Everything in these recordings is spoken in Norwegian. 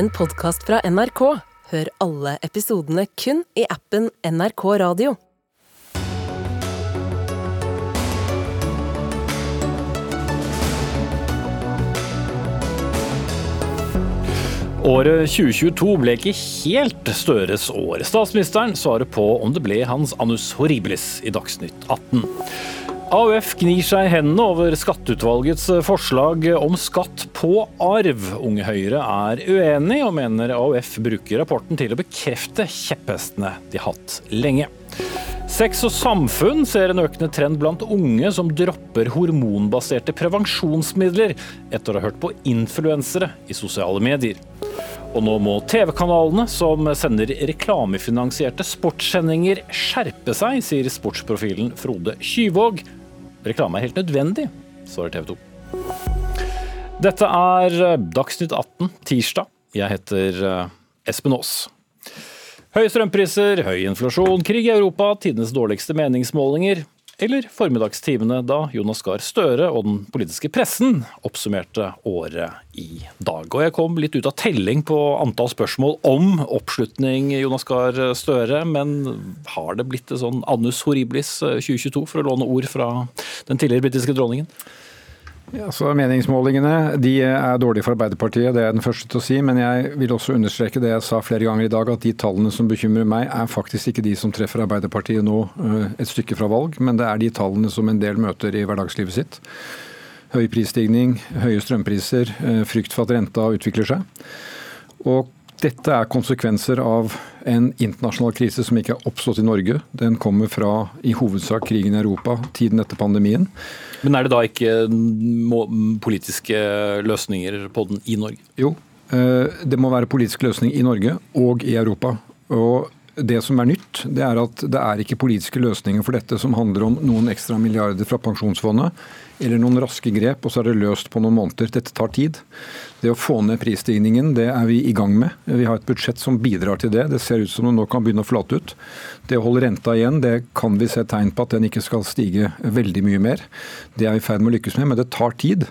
en podkast fra NRK. Hør alle episodene kun i appen NRK Radio. Året 2022 ble ikke helt Støres år. Statsministeren svarer på om det ble hans anus horribilis i Dagsnytt 18. AUF gnir seg i hendene over skatteutvalgets forslag om skatt på arv. Unge Høyre er uenig, og mener AUF bruker rapporten til å bekrefte kjepphestene de har hatt lenge. Sex og samfunn ser en økende trend blant unge som dropper hormonbaserte prevensjonsmidler etter å ha hørt på influensere i sosiale medier. Og nå må TV-kanalene som sender reklamefinansierte sportssendinger skjerpe seg, sier sportsprofilen Frode Kyvåg. Reklame er helt nødvendig, svarer TV 2. Dette er Dagsnytt 18 tirsdag. Jeg heter eh, Espen Aas. Høye strømpriser, høy inflasjon, krig i Europa, tidenes dårligste meningsmålinger. Eller formiddagstimene da Jonas Gahr Støre og den politiske pressen oppsummerte året i dag. Og jeg kom litt ut av telling på antall spørsmål om oppslutning Jonas Gahr Støre, men har det blitt et sånn annus horribilis 2022, for å låne ord fra den tidligere britiske dronningen? Ja, så Meningsmålingene de er dårlige for Arbeiderpartiet, det er jeg den første til å si. Men jeg vil også understreke det jeg sa flere ganger i dag, at de tallene som bekymrer meg, er faktisk ikke de som treffer Arbeiderpartiet nå eh, et stykke fra valg, men det er de tallene som en del møter i hverdagslivet sitt. Høy prisstigning, høye strømpriser, eh, frykt for at renta utvikler seg. Og dette er konsekvenser av en internasjonal krise som ikke er oppstått i Norge. Den kommer fra i hovedsak krigen i Europa, tiden etter pandemien. Men er det da ikke politiske løsninger på den i Norge? Jo, eh, det må være politisk løsning i Norge og i Europa. Og det som er nytt, det er at det er ikke politiske løsninger for dette som handler om noen ekstra milliarder fra pensjonsfondet eller noen raske grep, og så er det løst på noen måneder. Dette tar tid. Det å få ned prisstigningen, det er vi i gang med. Vi har et budsjett som bidrar til det. Det ser ut som det nå kan begynne å flate ut. Det å holde renta igjen, det kan vi se tegn på at den ikke skal stige veldig mye mer. Det er vi i ferd med å lykkes med, men det tar tid.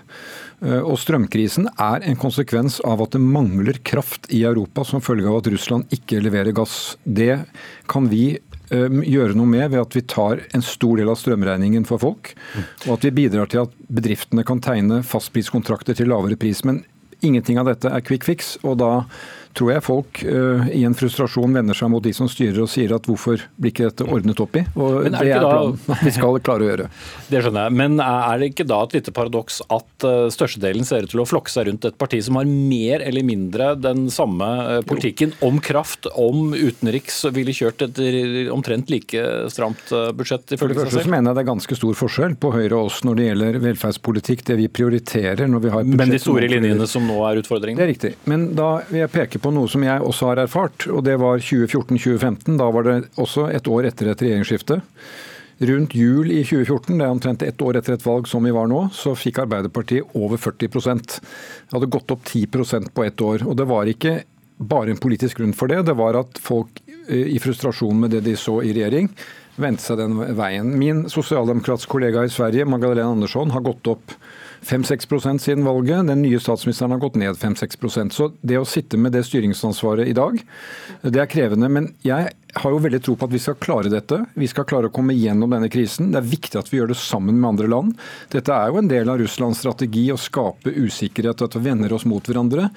Eh, og Strømkrisen er en konsekvens av at det mangler kraft i Europa som følge av at Russland ikke leverer gass. Det kan vi eh, gjøre noe med ved at vi tar en stor del av strømregningen for folk, og at vi bidrar til at bedriftene kan tegne fastpriskontrakter til lavere pris. Men Ingenting av dette er quick fix. og da tror jeg folk uh, i en frustrasjon vender seg mot de som styrer og sier at hvorfor blir ikke dette ordnet opp i? Og det, det er planen vi skal klare å gjøre. Det skjønner jeg. Men er det ikke da et lite paradoks at uh, størstedelen ser ut til å flokke seg rundt et parti som har mer eller mindre den samme politikken om kraft, om utenriks, ville kjørt et omtrent like stramt budsjett? For det første så mener jeg det er ganske stor forskjell på Høyre og oss når det gjelder velferdspolitikk, det vi prioriterer når vi har budsjett. Men de store linjene som nå er utfordringen? Det er riktig. Men da vil jeg peke på noe som jeg også har erfart, og det var 2014-2015. Da var det også et år etter et regjeringsskifte. Rundt jul i 2014, det er omtrent ett år etter et valg som vi var nå, så fikk Arbeiderpartiet over 40 Det hadde gått opp 10% på ett år. Og det var ikke bare en politisk grunn for det, det var at folk eh, i frustrasjon med det de så i regjering, vendte seg den veien. Min sosialdemokratiske kollega i Sverige, Magdalena Andersson, har gått opp 5-6 siden valget. Den nye statsministeren har gått ned 5-6 Så det å sitte med det styringsansvaret i dag, det er krevende. Men jeg har jo veldig tro på at vi skal klare dette. Vi skal klare å komme gjennom denne krisen. Det er viktig at vi gjør det sammen med andre land. Dette er jo en del av Russlands strategi å skape usikkerhet, at vi vender oss mot hverandre.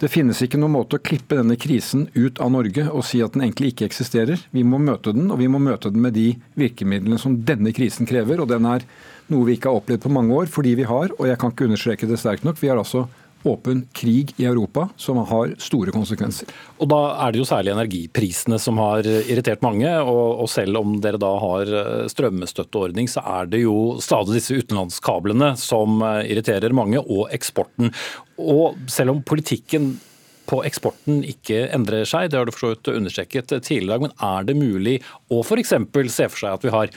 Det finnes ikke noen måte å klippe denne krisen ut av Norge og si at den egentlig ikke eksisterer. Vi må møte den, og vi må møte den med de virkemidlene som denne krisen krever. og den er noe vi ikke har opplevd på mange år, fordi vi har, og jeg kan ikke understreke det sterkt nok, vi har altså åpen krig i Europa som har store konsekvenser. Og Da er det jo særlig energiprisene som har irritert mange. Og, og selv om dere da har eh, strømmestøtteordning, så er det jo stadig disse utenlandskablene som eh, irriterer mange, og eksporten. Og selv om politikken på eksporten ikke endrer seg, det har du forstått understreket tidligere, men er det mulig å f.eks. se for seg at vi har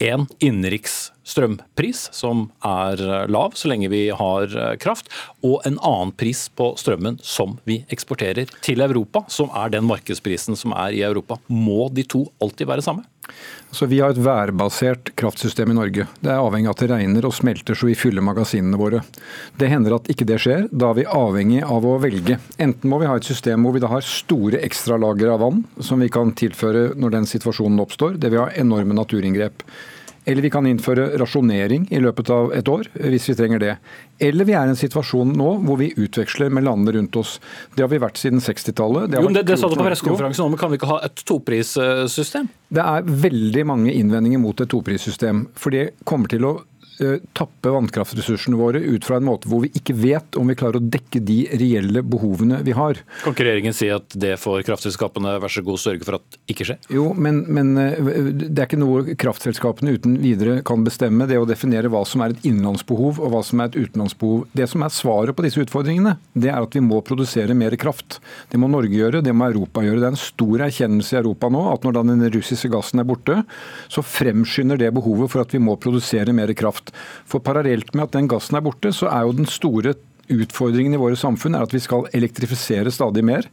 én innenriks strømpris, som er lav så lenge vi har kraft, og en annen pris på strømmen som vi eksporterer til Europa, som er den markedsprisen som er i Europa. Må de to alltid være samme? Så Vi har et værbasert kraftsystem i Norge. Det er avhengig av at det regner og smelter så vi fyller magasinene våre. Det hender at ikke det skjer. Da er vi avhengig av å velge. Enten må vi ha et system hvor vi da har store ekstralagre av vann som vi kan tilføre når den situasjonen oppstår. Det vil ha enorme naturinngrep. Eller vi kan innføre rasjonering i løpet av et år, hvis vi trenger det. Eller vi er i en situasjon nå hvor vi utveksler med landene rundt oss. Det har vi vært siden 60-tallet. Det, det, det sa du på pressekonferansen òg, men kan vi ikke ha et toprissystem? Det er veldig mange innvendinger mot et toprissystem. For det kommer til å tappe vannkraftressursene våre ut fra en måte hvor vi ikke vet om vi klarer å dekke de reelle behovene vi har. Kan ikke regjeringen si at det får kraftselskapene vær så god sørge for at ikke skjer? Jo, men, men, eh, det er ikke noe kraftselskapene uten videre kan bestemme. Det å definere hva som er et innenlandsbehov og hva som er et utenlandsbehov. Det som er svaret på disse utfordringene, det er at vi må produsere mer kraft. Det må Norge gjøre, det må Europa gjøre. Det er en stor erkjennelse i Europa nå at når den russiske gassen er borte, så fremskynder det behovet for at vi må produsere mer kraft. For parallelt med at den gassen er borte, så er jo den store utfordringen i våre samfunn er at vi skal elektrifisere stadig mer.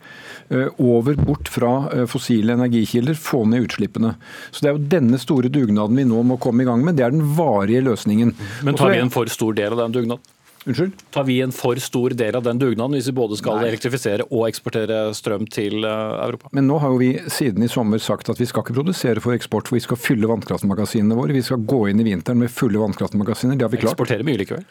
Eh, over, bort fra eh, fossile energikilder, få ned utslippene. Så Det er jo denne store dugnaden vi nå må komme i gang med. Det er den varige løsningen. Men tar vi en for stor del av den dugnaden? Unnskyld? Tar vi en for stor del av den dugnaden hvis vi både skal Nei. elektrifisere og eksportere strøm til eh, Europa? Men nå har jo vi siden i sommer sagt at vi skal ikke produsere for eksport, for vi skal fylle vannkraftmagasinene våre. Vi skal gå inn i vinteren med fulle vannkraftmagasiner. Det har vi klart. Eksportere mye likevel?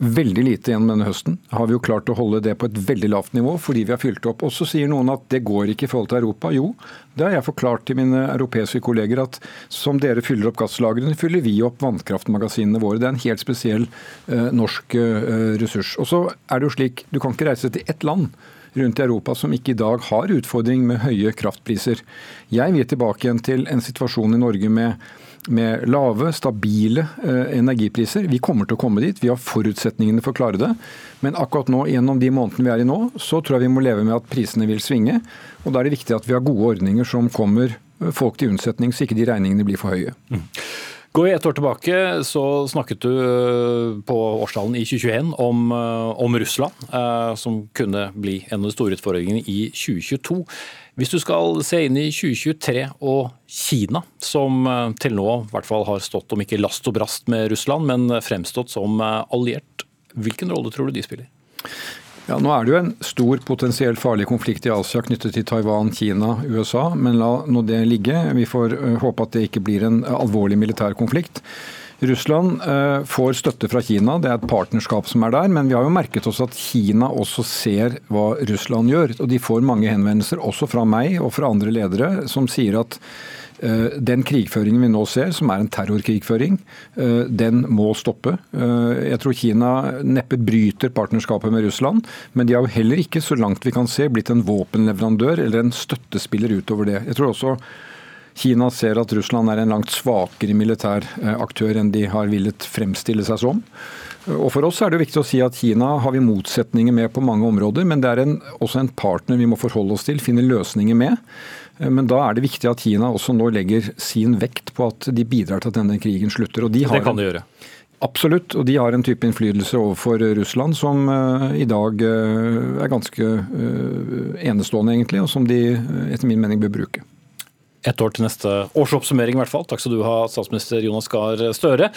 Veldig lite gjennom denne høsten. Har vi jo klart å holde det på et veldig lavt nivå fordi vi har fylt opp. Og så sier noen at det går ikke i forhold til Europa. Jo, det har jeg forklart til mine europeiske kolleger at som dere fyller opp gasslagrene, fyller vi opp vannkraftmagasinene våre. Det er en helt spesiell eh, norsk eh, ressurs. Og så er det jo slik, du kan ikke reise til ett land rundt i Europa som ikke i dag har utfordring med høye kraftpriser. Jeg vil tilbake igjen til en situasjon i Norge med med lave, stabile eh, energipriser. Vi kommer til å komme dit, vi har forutsetningene for å klare det. Men akkurat nå, gjennom de månedene vi er i nå, så tror jeg vi må leve med at prisene vil svinge. Og da er det viktig at vi har gode ordninger som kommer eh, folk til unnsetning, så ikke de regningene blir for høye. Mm. Går vi et år tilbake, så snakket du eh, på årstallen i 2021 om, om Russland, som kunne bli en av de store utfordringene i 2022. Hvis du skal se inn i 2023 og Kina, som eh, til nå i hvert fall har stått om ikke last og brast med Russland, men fremstått som eh, alliert, hvilken rolle tror du de spiller? Ja, Nå er det jo en stor potensielt farlig konflikt i Asia knyttet til Taiwan, Kina, USA. Men la nå det ligge. Vi får eh, håpe at det ikke blir en alvorlig militær konflikt. Russland eh, får støtte fra Kina, det er et partnerskap som er der. Men vi har jo merket oss at Kina også ser hva Russland gjør. Og de får mange henvendelser, også fra meg og fra andre ledere, som sier at eh, den krigføringen vi nå ser, som er en terrorkrigføring, eh, den må stoppe. Jeg tror Kina neppe bryter partnerskapet med Russland, men de har jo heller ikke, så langt vi kan se, blitt en våpenleverandør eller en støttespiller utover det. Jeg tror også Kina ser at Russland er en langt svakere militær eh, aktør enn de har villet fremstille seg som. Og For oss er det viktig å si at Kina har vi motsetninger med på mange områder, men det er en, også en partner vi må forholde oss til, finne løsninger med. Eh, men da er det viktig at Kina også nå legger sin vekt på at de bidrar til at denne krigen slutter. Og de har, det kan de gjøre? Absolutt, og de har en type innflytelse overfor Russland som i dag er ganske enestående, egentlig, og som de etter min mening bør bruke ett år til neste årsoppsummering, i hvert fall. Takk skal du ha, statsminister Jonas Gahr Støre.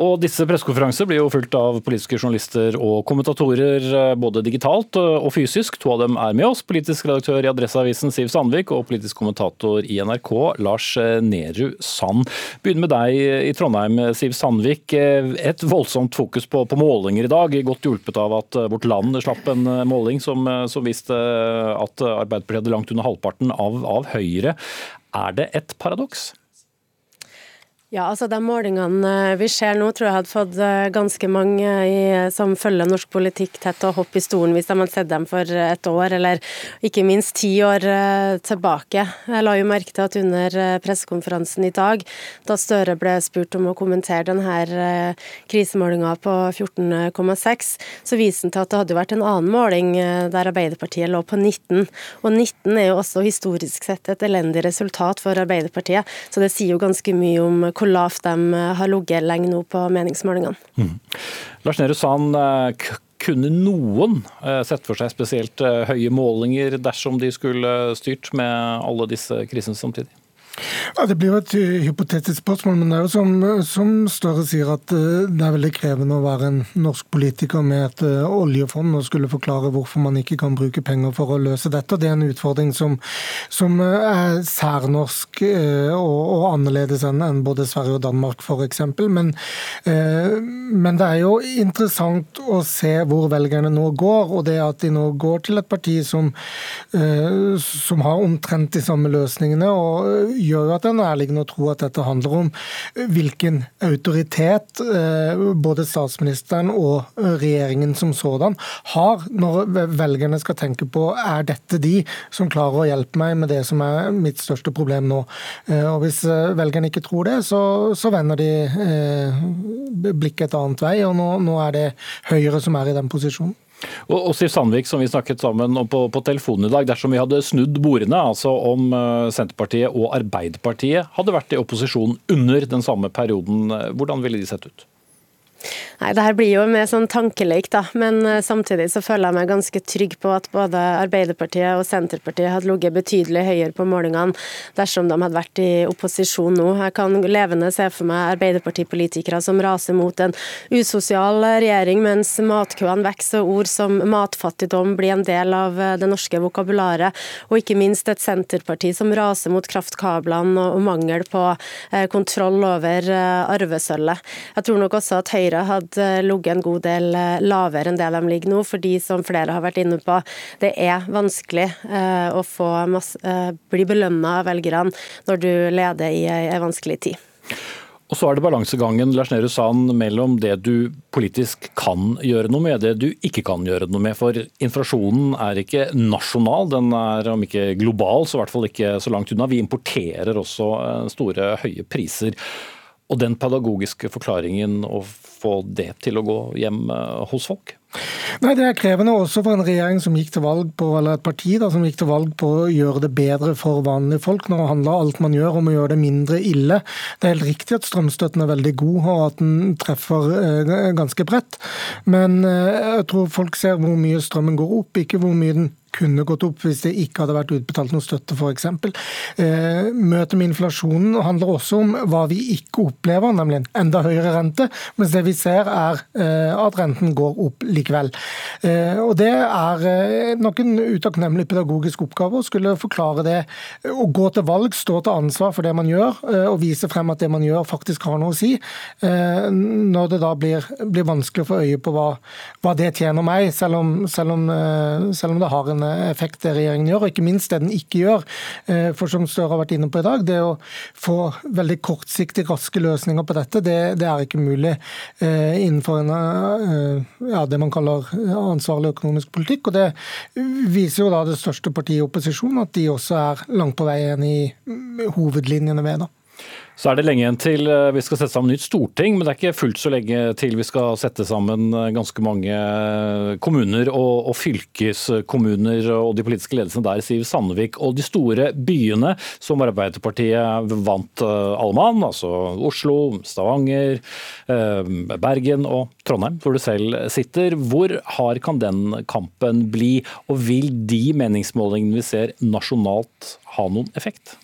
Og disse pressekonferanser blir jo fulgt av politiske journalister og kommentatorer, eh, både digitalt og fysisk. To av dem er med oss. Politisk redaktør i Adresseavisen Siv Sandvik og politisk kommentator i NRK Lars Nehru Sand. Begynner med deg i Trondheim, Siv Sandvik. Et voldsomt fokus på, på, målinger i dag, godt hjulpet av at Vårt Land slapp en måling som, som viste at Arbeiderpartiet hadde langt under halvparten av, av Høyre. Er det et paradoks? Ja, altså De målingene eh, vi ser nå, tror jeg hadde fått eh, ganske mange i, som følger norsk politikk tett å hoppe i stolen hvis de hadde sett dem for et år, eller ikke minst ti år eh, tilbake. Jeg la jo merke til at under pressekonferansen i dag, da Støre ble spurt om å kommentere denne krisemålinga på 14,6, så viste han til at det hadde vært en annen måling der Arbeiderpartiet lå på 19. Og 19 er jo også historisk sett et elendig resultat for Arbeiderpartiet, så det sier jo ganske mye om hvor hvor lavt de har ligget lenge nå på meningsmålingene. Mm. Lars Nehru Sand, kunne noen sett for seg spesielt høye målinger dersom de skulle styrt med alle disse krisene samtidig? Ja, Det blir jo et eh, hypotetisk spørsmål, men det er jo som, som Støre sier at eh, det er veldig krevende å være en norsk politiker med et eh, oljefond og skulle forklare hvorfor man ikke kan bruke penger for å løse dette. Det er en utfordring som, som er særnorsk og, og annerledes enn både Sverige og Danmark f.eks. Men, men det er jo interessant å se hvor velgerne nå går, og det at de nå går til et parti som, som har omtrent de samme løsningene. og gjør at det er nærliggende å tro at dette handler om hvilken autoritet eh, både statsministeren og eh, regjeringen som sådan har når velgerne skal tenke på er dette de som klarer å hjelpe meg med det som er mitt største problem nå. Eh, og Hvis velgerne ikke tror det, så, så vender de blikket et annet vei. og nå, nå er det Høyre som er i den posisjonen. Og, og Siv Sandvik, som vi snakket sammen om på, på telefonen i dag, dersom vi hadde snudd bordene, altså om uh, Senterpartiet og Arbeiderpartiet hadde vært i opposisjon under den samme perioden, uh, hvordan ville de sett ut? Nei, det her blir jo med sånn tankelek, da. Men uh, samtidig så føler jeg meg ganske trygg på at både Arbeiderpartiet og Senterpartiet hadde ligget betydelig høyere på målingene dersom de hadde vært i opposisjon nå. Jeg kan levende se for meg Arbeiderpartipolitikere som raser mot en usosial regjering, mens matkøene vokser og ord som matfattigdom blir en del av uh, det norske vokabularet. Og ikke minst et Senterparti som raser mot kraftkablene og mangel på kontroll over arvesølvet. Jeg tror nok også at Høyre hadde hadde ligget en god del eh, lavere enn det de ligger nå, fordi som flere har vært inne på, det er vanskelig eh, å masse, eh, bli belønna av velgerne når du leder i ei vanskelig tid. Og så er det balansegangen Lars Nehru Sand, mellom det du politisk kan gjøre noe med, det du ikke kan gjøre noe med. For inflasjonen er ikke nasjonal, den er om ikke global, så i hvert fall ikke så langt unna. Vi importerer også store, høye priser. Og den pedagogiske forklaringen å få det til å gå hjem eh, hos folk? Nei, Det er krevende også for en regjering som gikk til valg på, eller et parti da, som gikk til valg på å gjøre det bedre for vanlige folk. Når det handler alt man gjør om å gjøre det mindre ille. Det er helt riktig at strømstøtten er veldig god, og at den treffer eh, ganske bredt. Men eh, jeg tror folk ser hvor mye strømmen går opp, ikke hvor mye den kunne gått opp hvis det ikke hadde vært utbetalt noe støtte, f.eks. Eh, møtet med inflasjonen handler også om hva vi ikke opplever, nemlig en enda høyere rente, mens det vi ser er eh, at renten går opp likevel. Eh, og Det er nok en utakknemlig pedagogisk oppgave å skulle forklare det. Å gå til valg, stå til ansvar for det man gjør, og vise frem at det man gjør faktisk har noe å si. Når det da blir, blir vanskelig å få øye på hva, hva det tjener meg, selv om, selv om, selv om det har en effekt det regjeringen gjør, og ikke minst det den ikke gjør. Eh, for som Støre har vært inne på i dag, det å få veldig kortsiktig raske løsninger på dette, det, det er ikke mulig eh, innenfor en, eh, ja, det man kaller ansvarlig økonomisk politikk. og Det viser jo da det største partiet i opposisjon at de også er langt på vei enig i hovedlinjene ved det. Så er det lenge igjen til eh, vi skal sette sammen nytt storting, men det er ikke fullt så lenge til vi skal sette sammen eh, ganske mange eh, kommuner og, og fylkeskommuner og de politiske ledelsene der, Siv Sandvik. Og de store byene som Arbeiderpartiet vant alle mann, altså Oslo, Stavanger, Bergen og Trondheim, hvor du selv sitter. Hvor hard kan den kampen bli, og vil de meningsmålingene vi ser nasjonalt ha noen effekt?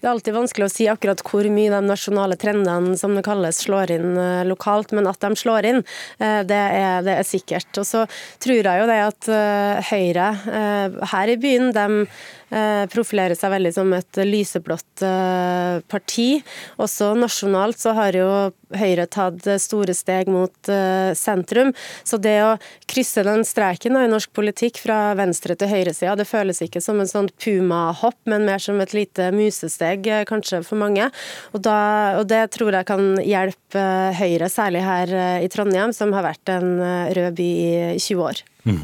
Det er alltid vanskelig å si akkurat hvor mye de nasjonale trendene som det kalles, slår inn eh, lokalt, men at de slår inn, eh, det er, det er sikkert. Og så tror jeg jo det at eh, Høyre her i byen, de profilerer seg veldig som et lyseblått eh, parti. Også nasjonalt så har jo Høyre tatt store steg mot eh, sentrum. Så det å krysse den streken i norsk politikk fra venstre til høyresida, det føles ikke som en sånn puma-hopp, men mer som et lite musesteg, kanskje for mange. Og, da, og det tror jeg kan hjelpe Høyre, særlig her i Trondheim, som har vært en rød by i 20 år. Mm.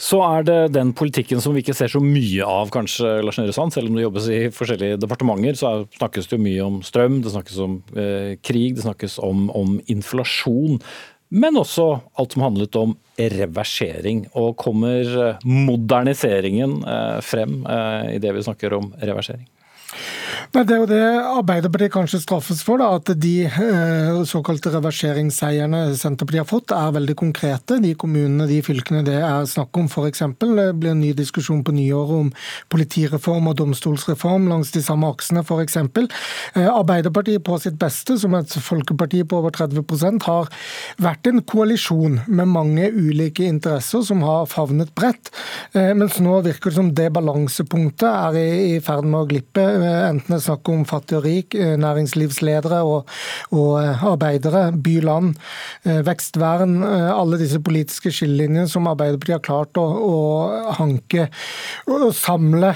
Så er det den politikken som vi ikke ser så mye av, kanskje, Lars Nehru Sand. Selv om det jobbes i forskjellige departementer, så snakkes det jo mye om strøm, det snakkes om eh, krig, det snakkes om, om, inflasjon. Men også alt som handlet om reversering. Og kommer eh, moderniseringen eh, frem eh, i det vi snakker om reversering? Det er jo det Arbeiderpartiet kanskje straffes for, da, at de eh, såkalte reverseringsseierne Senterpartiet har fått, er veldig konkrete. De kommunene, de fylkene det er snakk om, f.eks. Det blir en ny diskusjon på nyåret om politireform og domstolsreform langs de samme aksene, f.eks. Eh, Arbeiderpartiet på sitt beste, som et folkeparti på over 30% har vært en koalisjon med mange ulike interesser som har favnet bredt. Eh, mens nå virker det som det balansepunktet er i ferd med å glippe. Enten snakk om fattig og rik, eh, næringslivsledere og, og eh, arbeidere, by-land, eh, vekstvern. Alle disse politiske skillelinjene som Arbeiderpartiet har klart å, å hanke og samle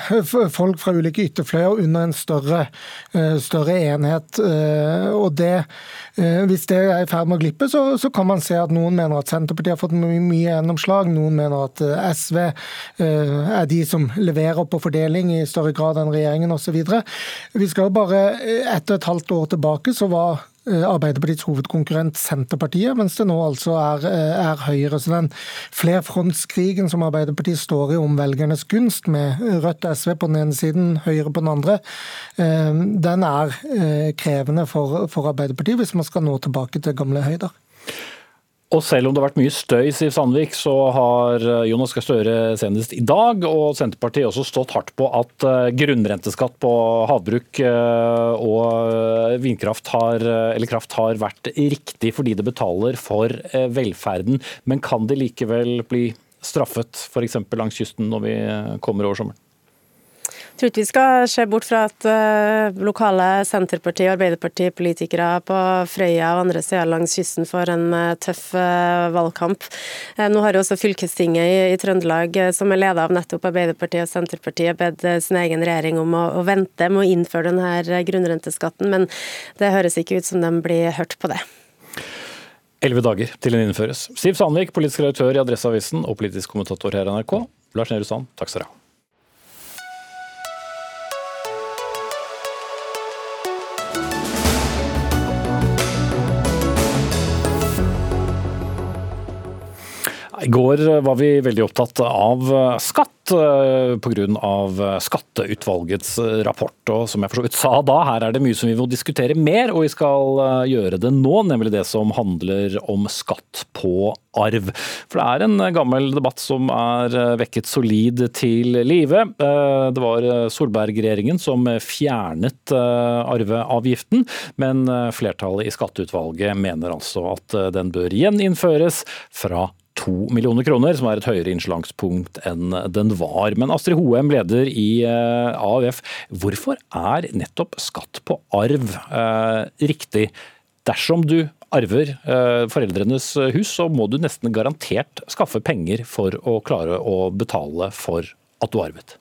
folk fra ulike ytterfløyer under en større, større enhet. Og det, hvis det er i ferd med å glippe, så, så, kan man se at noen mener at Senterpartiet har fått mye, mye gjennomslag, noen mener at SV er de som leverer på fordeling i større grad enn regjeringen osv. Vi skal bare etter ett og et halvt år tilbake så var eh, Arbeiderpartiets hovedkonkurrent Senterpartiet, mens det nå altså er, eh, er Høyre. Så den flerfrontskrigen som Arbeiderpartiet står i om velgernes gunst, med Rødt og SV på den ene siden, Høyre på den andre, den er krevende for, for Arbeiderpartiet hvis man skal nå tilbake til gamle høyder. Og selv om det har vært mye støy Siv Sandvik, så har eh, Jonas Gahr Støre senest i dag og Senterpartiet også stått hardt på at eh, grunnrenteskatt på havbruk eh, og vindkraft har, eller kraft har vært riktig fordi det betaler for velferden. Men kan det likevel bli straffet f.eks. langs kysten når vi kommer over sommeren? Tror ikke vi skal se bort fra at uh, lokale Senterparti- og Arbeiderpartipolitikere på Frøya og andre steder langs kysten får en uh, tøff uh, valgkamp. nå har jo også fylkestinget i, Trøndelag, som er ledet av nettopp Arbeiderpartiet og Senterpartiet, bedt sin egen regjering om å, å, vente med å innføre denne grunnrenteskatten, men det høres ikke ut som de blir hørt på det. Elleve dager til den innføres. Siv Sandvik, politisk redaktør i Adresseavisen og politisk kommentator her i NRK. Lars Nehru Sand, takk skal du ha. I går var vi veldig opptatt av skatt eh, pga. skatteutvalgets rapport. Og som jeg for sa da, her er det mye som vi må diskutere mer, og vi skal eh, gjøre det nå. Nemlig det som handler om skatt på arv. For det er en gammel debatt som er eh, vekket solid til live. Det var Solberg-regjeringen som fjernet arveavgiften, men flertallet i skatteutvalget mener altså at den bør gjeninnføres fra to millioner kroner, som er et høyere innslagspunkt enn den var. Men Astrid Hoem, leder i eh, AUF, hvorfor er nettopp skatt på arv eh, riktig? Dersom du arver eh, foreldrenes hus, så må du nesten garantert skaffe penger for å klare å betale for at du arvet.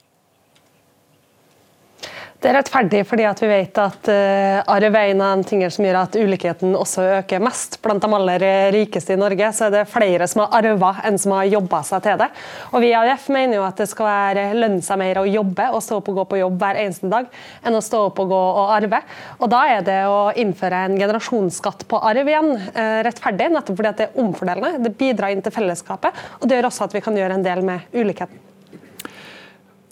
Det er rettferdig fordi vi vet at uh, arv er en av de tingene som gjør at ulikheten også øker mest. Blant de aller rikeste i Norge så er det flere som har arva enn som har jobba seg til det. Og Vi i AUF mener jo at det skal være lønne seg mer å jobbe og stå opp og gå på jobb hver eneste dag, enn å stå opp og gå og arve. Og Da er det å innføre en generasjonsskatt på arv igjen uh, rettferdig, nettopp fordi det er omfordelende. Det bidrar inn til fellesskapet, og det gjør også at vi kan gjøre en del med ulikheten.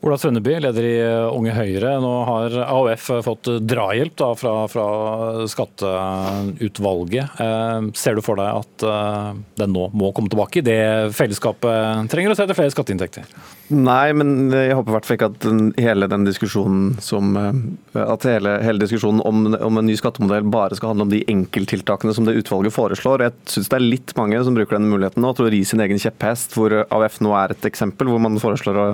Ola Trønneby, leder i Unge Høyre. Nå har AUF fått drahjelp da, fra, fra, skatteutvalget. Eh, ser du for deg at eh, den nå må komme tilbake i det fellesskapet trenger å se etter flere skatteinntekter? Nei, men jeg håper i hvert fall ikke at den, hele den diskusjonen som eh, At hele, hele diskusjonen om, om, en ny skattemodell bare skal handle om de enkelttiltakene som det utvalget foreslår. Jeg syns det er litt mange som bruker denne muligheten nå til å ri sin egen kjepphest, hvor AUF nå er et eksempel, hvor man foreslår å,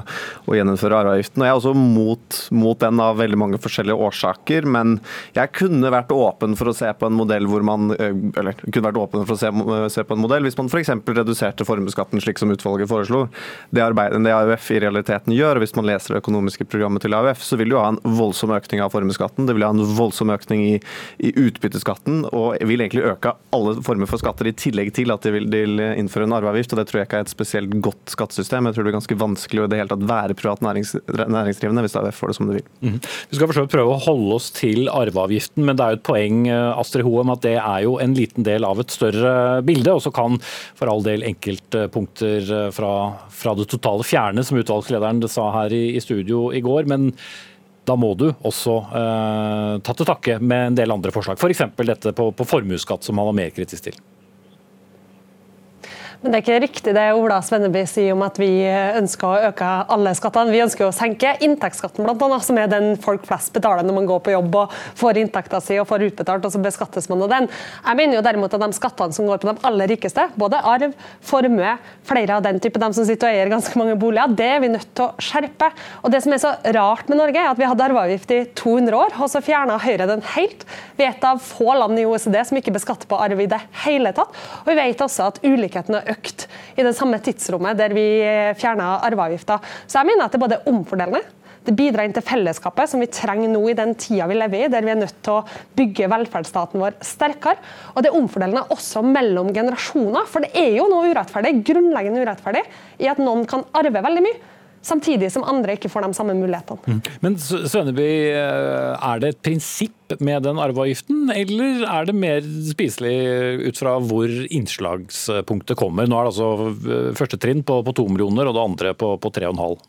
å gjeninnføre arveavgiften. Jeg er også mot, mot, den av veldig mange forskjellige årsaker, men jeg kunne vært åpen for å se på en modell hvor man eh, Eller kunne vært åpen for å se, se på en modell hvis man f.eks. reduserte formuesskatten slik som utvalget foreslo. Det, arbeidet, det AUF i realiteten gjør, hvis man leser det økonomiske programmet til AUF, så vil jo ha en voldsom økning av formuesskatten. Det vil ha en voldsom økning i, i utbytteskatten, og vil egentlig øke alle former for skatter i tillegg til at de vil, de vil innføre en arveavgift. og Det tror jeg ikke er et spesielt godt skattesystem. Jeg tror det blir ganske vanskelig å i det hele tatt være privat nærings, næringsdrivende hvis AUF får det som det vil. Mm. Vi skal for prøve å holde oss til arveavgiften, men det er jo et poeng eh, Astrid Hoem, at det er jo en liten del av et større bilde. Og så kan for all del enkeltpunkter eh, fra, fra det totale fjerne, som utvalgslederen sa her i, i studio i går. men da må du også eh, ta til takke med en del andre forslag. F.eks. For dette på, på formuesskatt, som han var mer kritisk til. Men det er ikke riktig det Ola Svenneby sier om at vi ønsker å øke alle skattene. Vi ønsker å senke inntektsskatten, annet, som er den folk flest betaler når man går på jobb og får inntekta si og får utbetalt, og så beskattes man av den. Jeg mener jo derimot at de skattene som går på de aller rikeste, både arv, formue, flere av den type, de som sitter og eier ganske mange boliger, det er vi nødt til å skjerpe. Og Det som er så rart med Norge, er at vi hadde arveavgift i 200 år, og så fjerna Høyre den helt. Vi er et av få land i OECD som ikke beskatter på arv i det hele tatt. Og vi vet også at ulikheten har økt i det samme tidsrommet der vi fjerna arveavgifta. Så jeg mener at det er både omfordelende det bidrar inn til fellesskapet, som vi trenger nå i den tida vi lever i, der vi er nødt til å bygge velferdsstaten vår sterkere. Og det er omfordelende også mellom generasjoner, for det er jo noe urettferdig, grunnleggende urettferdig i at noen kan arve veldig mye samtidig som andre ikke får de samme mulighetene. Mm. Men Svenneby, eh, er det et prinsipp med den arveavgiften, eller er det mer spiselig ut fra hvor innslagspunktet kommer? Nå er det altså eh, første trinn på, to millioner, og det andre på tre og en halv.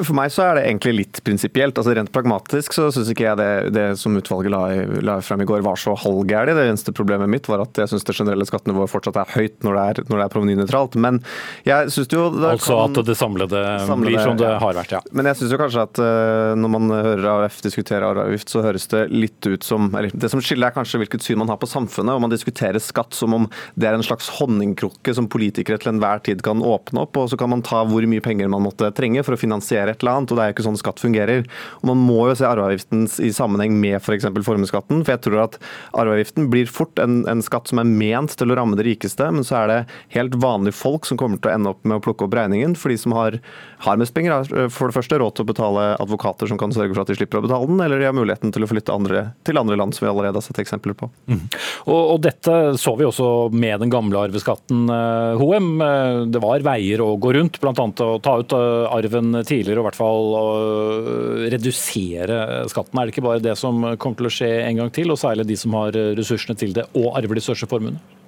For meg så er det egentlig litt prinsipielt. Altså Rent pragmatisk så syns ikke jeg det, det, som utvalget la, la frem i går var så halvgærlig. Det eneste problemet mitt var at jeg syns det generelle skattenivået fortsatt er høyt når det er, når det er provenynøytralt. Men jeg syns jo Altså kan, at det samlede, samlede, blir som det har vært, ja. Men jeg syns jo kanskje at uh, når man hører AUF diskutere arveavgift, så høres det litt ut som eller Det som skiller er kanskje hvilket syn man har på samfunnet, og man diskuterer skatt som om det er en slags honningkrukke som politikere til enhver tid kan åpne opp, og så kan man ta hvor mye penger man måtte trenge for å finansiere et eller annet, og det er jo ikke sånn skatt fungerer. Og Man må jo se arveavgiften i sammenheng med f.eks. For formuesskatten, for jeg tror at arveavgiften blir fort en, en, skatt som er ment til å ramme de rikeste, men så er det helt vanlige folk som kommer til å ende opp med å plukke opp regningen, for de som har, har mest penger, har for det første råd til å betale advokater som kan sørge for at de slipper å betale den, eller de har muligheten til å flytte andre, til andre land, som vi allerede har sett eksempler på. Mm. Og, og, dette så vi også med den gamle arveskatten. Eh, eh, det var veier å gå rundt, bl.a. å ta ut eh, arven tidligere og i hvert fall å redusere skatten. Er det ikke bare det som kommer til å skje en gang til, og særlig de som har ressursene til det og arver de største formuene?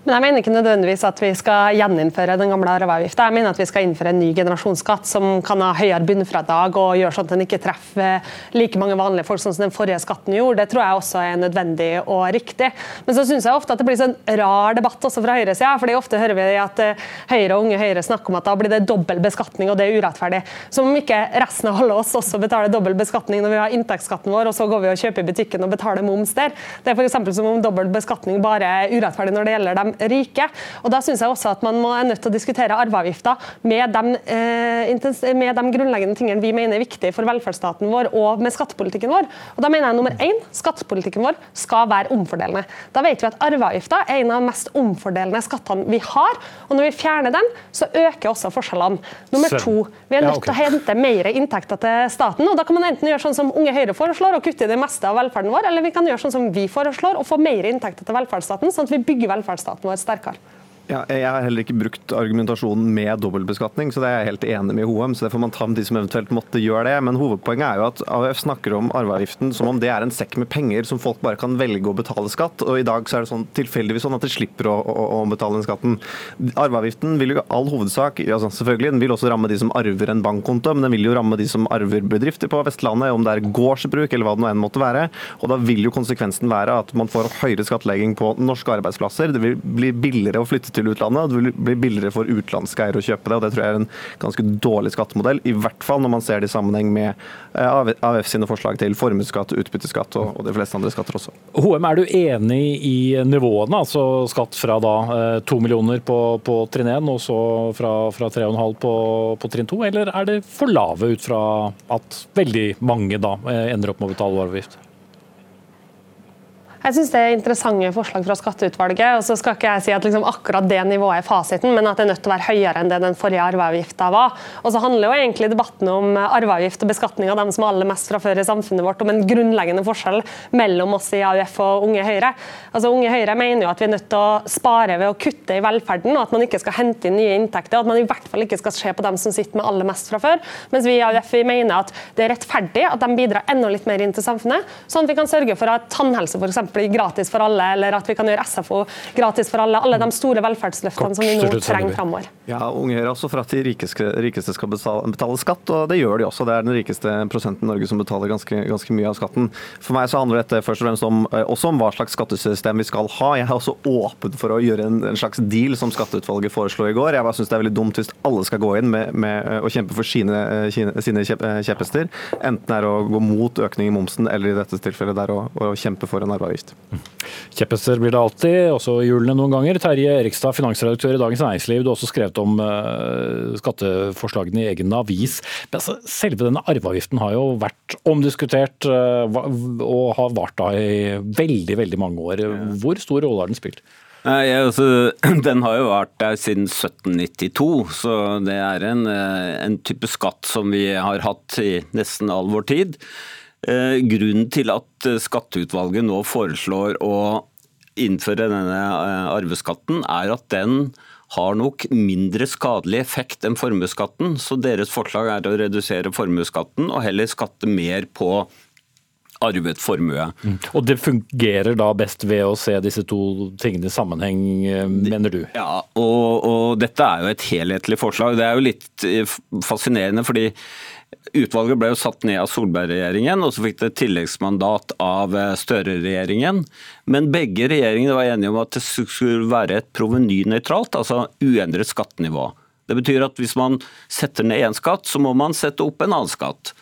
Men jeg mener ikke nødvendigvis at vi skal gjeninnføre den gamle arveavgifta. Jeg mener at vi skal innføre en ny generasjonsskatt som kan ha høyere bunnfradrag og gjøre sånn at den ikke treffer like mange vanlige folk sånn som den forrige skatten gjorde. Det tror jeg også er nødvendig og riktig. Men så syns jeg ofte at det blir sånn rar debatt også fra høyresida. fordi ofte hører vi at eh, Høyre og Unge Høyre snakker om at da blir det dobbel beskatning og det er urettferdig. Som om ikke resten av alle oss også betaler dobbel beskatning når vi har inntektsskatten vår, og så går vi og kjøper i butikken og betaler moms der. Det er f.eks. som om dobbel beskatning bare er urettferdig når det gjelder dem rike. Og Da syns jeg også at man må er nødt til å diskutere arveavgifta med, eh, med, de grunnleggende tingene vi mener er viktige for velferdsstaten vår og med skattepolitikken vår. Og da mener jeg nummer én, Skattepolitikken vår skal være omfordelende. Da vet vi at Arveavgifta er en av de mest omfordelende skattene vi har. og Når vi fjerner den, så øker også forskjellene. Nummer to, vi er nødt til å hente mer inntekter til staten. og Da kan man enten gjøre sånn som Unge Høyre foreslår, og kutte i det meste av velferden vår, eller vi kan gjøre sånn som vi foreslår, og få mer inntekter til velferdsstaten, sånn at vi bygger velferdsstaten vår sterkere. Ja, jeg har heller ikke brukt argumentasjonen med dobbeltbeskatning, så det er jeg helt enig med HOM, så Det får man ta med de som eventuelt måtte gjøre det. Men hovedpoenget er jo at AUF snakker om arveavgiften som om det er en sekk med penger som folk bare kan velge å betale skatt. Og i dag så er det sånn, tilfeldigvis sånn at de slipper å, å, å, betale den skatten. Arveavgiften vil jo all hovedsak altså selvfølgelig, den vil også ramme de som arver en bankkonto, men den vil jo ramme de som arver bedrifter på Vestlandet, om det er gårdsbruk eller hva det nå enn måtte være. Og da vil jo konsekvensen være at man får høyere skattlegging på norske arbeidsplasser. Det vil bli billigere å flytte til til utlandet. Det vil bli billigere for utenlandske eiere å kjøpe det. og Det tror jeg er en ganske dårlig skattemodell. I hvert fall når man ser det i sammenheng med AVF sine forslag til formuesskatt, utbytteskatt og de fleste andre skatter også. HM, er du enig i nivåene? Altså skatt fra da eh, to millioner på, på trinn 1 og så fra, fra 3,5 på, på trinn 2, eller er det for lave ut fra at veldig mange da eh, ender opp med å betale vareavgift? Jeg syns det er interessante forslag fra skatteutvalget. og så skal ikke jeg si at liksom akkurat det nivået er fasiten, men at det er nødt til å være høyere enn det den forrige arveavgifta var. Og så handler jo egentlig debatten om arveavgift og beskatning av dem som har aller mest fra før i samfunnet vårt, om en grunnleggende forskjell mellom oss i AUF og Unge Høyre. Altså Unge Høyre mener jo at vi er nødt til å spare ved å kutte i velferden, og at man ikke skal hente inn nye inntekter. og At man i hvert fall ikke skal se på dem som sitter med aller mest fra før. Mens vi i AUF vi mener at det er rettferdig at de bidrar enda litt mer inn til samfunnet, sånn at vi kan sørge for at tannhelse f.eks bli gratis for alle, eller at vi kan gjøre SFO gratis for alle. Alle de store velferdsløftene som vi nå trenger framover. Ja, Unge Høyre er også for at de rikeste, rikeste skal betale, betale, skatt, og det gjør de også. Det er den rikeste prosenten i Norge som betaler ganske, ganske, mye av skatten. For meg så handler dette først og fremst om, eh, også om hva slags skattesystem vi skal ha. Jeg er også åpen for å gjøre en, en slags deal som skatteutvalget foreslo i går. Jeg bare syns det er veldig dumt hvis alle skal gå inn med, med å kjempe for sine, sine kjepphester. Enten er å gå mot økning i momsen, eller i dette tilfellet der å, å kjempe for en arveavgift. Kjepphester blir det alltid, også i hjulene noen ganger. Terje Erikstad, finansredaktør i Dagens Næringsliv, du har også skrevet om uh, skatteforslagene i egen avis. Men altså, selve denne arveavgiften har jo vært omdiskutert uh, og har vart da i veldig, veldig mange år. Hvor stor rolle har den spilt? Nei, altså, Den har jo vært der siden 1792, så det er en, eh, en, type skatt som vi har hatt i nesten all vår tid. Eh, grunnen til at skatteutvalget nå foreslår å innføre denne eh, arveskatten, er at den har nok mindre skadelig effekt enn formuesskatten. Så deres forslag er å redusere formuesskatten og heller skatte mer på arvet formue. Mm. Og Det fungerer da best ved å se disse to tingene i sammenheng, eh, mener du? Ja, og, og dette er jo et helhetlig forslag. Det er jo litt eh, fascinerende, fordi Utvalget ble jo satt ned av Solberg-regjeringen, og så fikk det tilleggsmandat av eh, Støre-regjeringen. Men begge regjeringene var enige om at det skulle være et provenynøytralt, altså uendret skattenivå. Det betyr at hvis man setter ned én skatt, så må man sette opp en annen skatt.